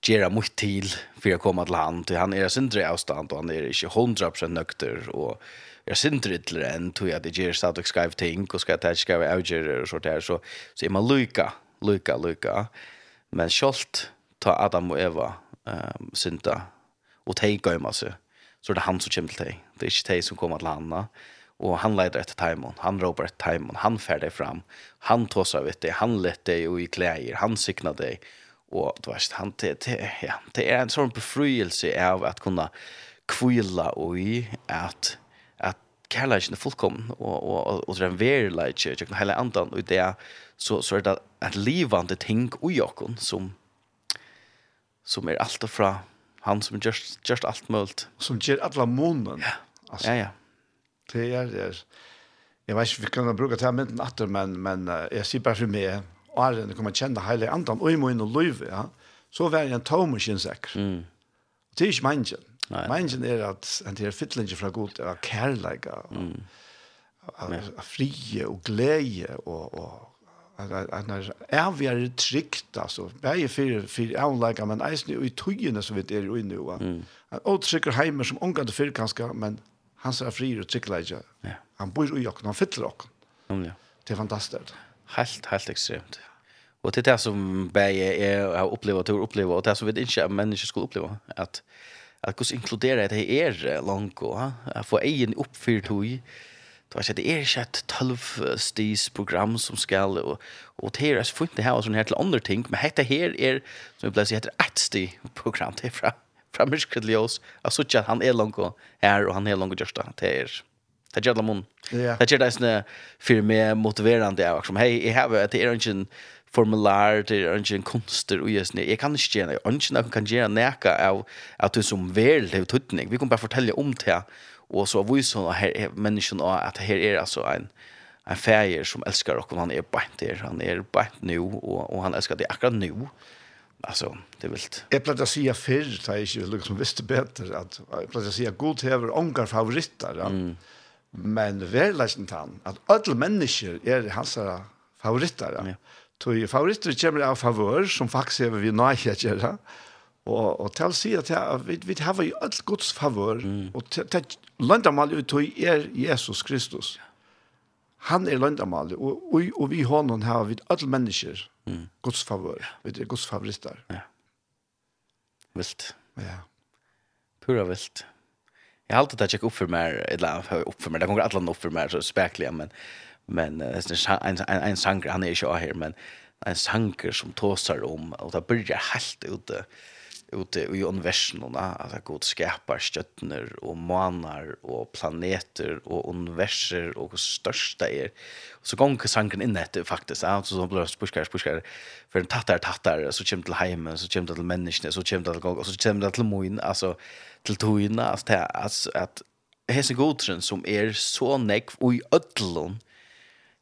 gera mycket til för att komma till han till han är sindre avstånd och han är inte 100% nykter och jag synd riddler enn tog jeg at jeg gjør stadig skrev ting, og skal jeg skrive avgjører og sånt her, så, så er man lyka, lyka, lyka. Men selv ta Adam og Eva um, synda, og teg gøyma seg, så er det han som kommer til teg. Det er ikke teg som kommer til han og han leider etter taimon, han råper etter taimon, han fer deg fram, han tåsar vitt deg, han lett deg og i klæger, han sikna deg, og du vet, han, det, det, ja, det er en sånn befrielse av at kunne kvila og i at, at kærleikken er fullkommen, og, og, og, og det er en verileitje, og hele andan, og det så, så er det et livande ting i okken som, som er alt fra han som gjør just alt mulig. Som gjør alle månen. Ja, altså, ja, ja. Det er, det er, jeg vet ikke, vi kan bruke det her mynden atter, men, men jeg sier bare for meg, og æren kommer kjenne hele andan, og i må inn og løyve, ja, så var jeg en tom og kjennsekker. Mm. Det er ikke mennesken. Mennesken er at en til fytlinger fra god, er kærleika, og, mm. frie og glede, og, og en er evigere trygt, altså, bare for, for avleika, men eisen i tøyene som vi er i nå. Mm. En åtrykker heimer som omgående kanskje, men han ser fri og tryggleika. Ja. Han bor i okken, han fytler okken. Mm, ja. Det er fantastisk. Helt, helt ekstremt. Og til det som jeg er, har opplevd og til å oppleve, og det som vi ikke at mennesker skulle oppleve, at at hvordan inkluderer det er langt, og at få egen oppfyrt høy, var ikke, det er ikke et tølvstis program som skal, og, og det er så funnet det her, og sånn her til andre ting, men dette her er, som vi ble sier, heter et sti program, det er fra, fra myrskredelig oss, jeg så ikke at han er langt her, og han er langt gjørst det, det er, Det gjør det mun. Det gjør det sånn for meg motiverende av, som hei, jeg har det er ikke formular, det er ikke en kunster og jeg Jeg kan ikke gjøre det. Jeg kan ikke gjøre nækka av at du som vel har tøtning. Vi kan bare fortelle om det, og så viser hun her, og at her er altså en, en feir som elskar och han är bänt der. han är bänt nu och og han älskar det akkurat nu alltså det vilt. jag plats säga för det är ju liksom visste bättre att jag plats säga god hever onkar favoriter mm. Men verleisen han, at alle mennesker er hans favoritter. Ja. Tog favoritter kommer av favor, som faktisk er vi nøye å gjøre. Og, og til å si at vi, vi har jo alt gods favor, mm. og til, til løndamal ut tog er Jesus Kristus. Han er løndamal, og, og, og vi hånden har vi alle mennesker mm. gods favor, vi er gods favoritter. Ja. Vilt. Ja. Pura vilt. Jag har alltid tagit upp för mig eller upp för mig. Det kommer alla upp för mig så spekliga men men det är en en en sanger han är ju här men en sanger som tåsar om och det börjar helt ute ute i universumerna, at Gud skapar stjärnor och månar och planeter och universer och största største er. Så gonger sanken in etter faktiskt ja, så blir det pushkar för en tattar, tattar, så kommer till heimen, så kommer till människan så kommer till gång og så kommer till moin, alltså till toina, alltså det, altså at hese godtren som är så nekv och i ødlån,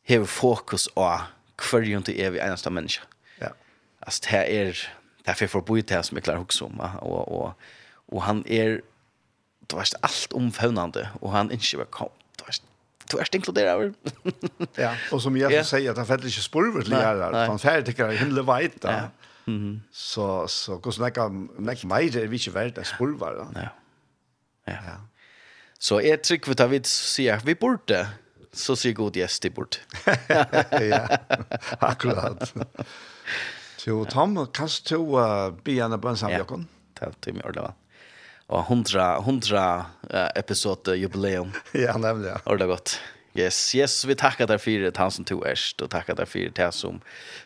har fokus av hverjon til evig eneste människa Ja. alltså det är därför får bo i det som jag klarar också om och och och han är er, det allt omfamnande och han inte var kom det var Du är inkluderad. [laughs] ja, och som jag yeah. säger att han fäller inte spurvet lärare. Han färdigt tycker jag himla vet. Ja. Mm. Så så kus näka näka mig det vi inte vet att spurvar. Ja. Ja. ja. Så är trick vi tar vi ser vi borde så ser god gäst i bort. [laughs] ja. Akkurat. [laughs] Så Tom, kan du uh, be henne på en samjokken? Ja, det er mye ordentlig, va? Og hundra, hundra uh, episode jubileum. [laughs] ja, nemlig, ja. Ordentlig godt. Yes, yes, vi tackar dig för det han som tog erst och tackar dig för det som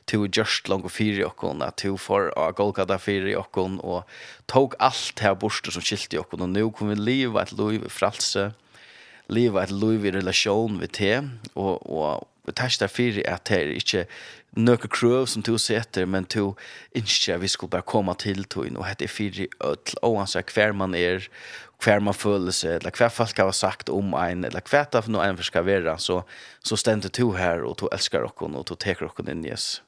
tog just långt och fyra och hon att tog för och golka där fyra och hon och tog allt här borster som skilt i och och nu kommer vi leva ett liv i fralse, leva ett liv i relation med te och, och testa fyrir at det er ikkje nøkke krøv som du setter, men du innskje vi skulle bare komme til tøyen, og det er fyrir ødel, og han sier hver man er, hver man føler seg, eller hver folk har sagt om ein, eller hver det er noe en skal være, så, så stender du her, og du elskar okken, og du teker okken inn, yes.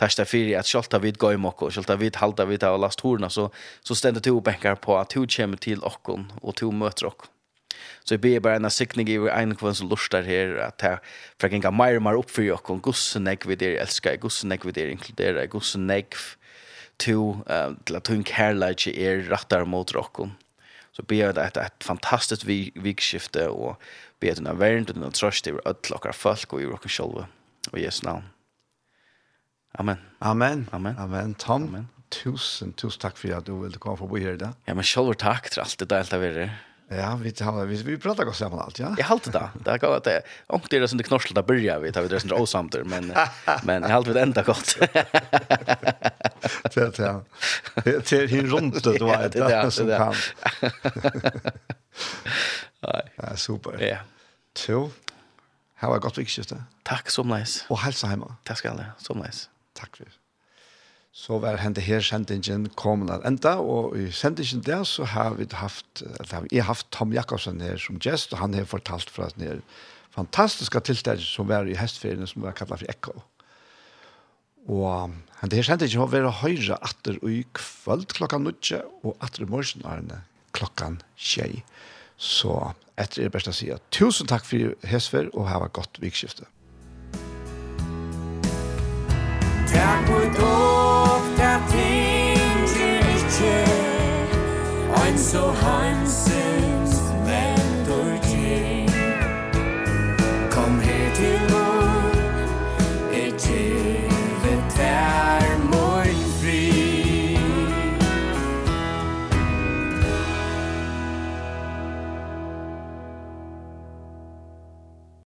Testa fyrir at sjálta vid gå im okko, vid halda vid av last horna, så, så stendet du og benkar på at du kommer til okkon, og du møter okkon. Så jeg ber bare en sikning i en kvann som lustar her, at jeg for jeg ganger mer og mer opp for jokk, og gossen jeg vil dere elsker, gossen jeg vil dere inkludere, gossen jeg to, til at hun kærleidje er rattar mot rokken. Så ber jeg et, et fantastisk vikskifte, og ber jeg denne verden, og denne trøst over alle okkar folk, og i rokken sjølve, og Jesu navn. Amen. Amen. Amen. Amen. Tom, Amen. tusen, tusen takk for at du ville komme forbi her i dag. Ja, men sjølve takk til alt det deilt av er. Ja, vi tar vi vi pratar gott samman allt, ja. Jag hållt det. Det går att det ångte det är sånt knorslet där börjar vi tar vi det sånt osamt men [laughs] men jag hållt det ända gott. Det ja. Det är hin runt det var [laughs] det där som kan. [laughs] Ja, super. Ja. Så. How I got vikskifte. Tack så mycket. Och hälsa hemma. Tack ska alla. Så mycket. Tack för så var hente her sendingen kommet at enda, og i sendingen der så har vi haft, eller jeg har haft Tom Jakobsen her som gjest, og han har fortalt fra den her fantastiske tiltaket som var i hestferien, som var kallet for Ekko. Og hente her sendingen har vært høyre atter i kvöld klokka nødje, og atter i morgenarene klokkan tjei. Så etter er det best å si at tusen takk for hestfer, og ha et godt vikskifte. Takk for so heimselig.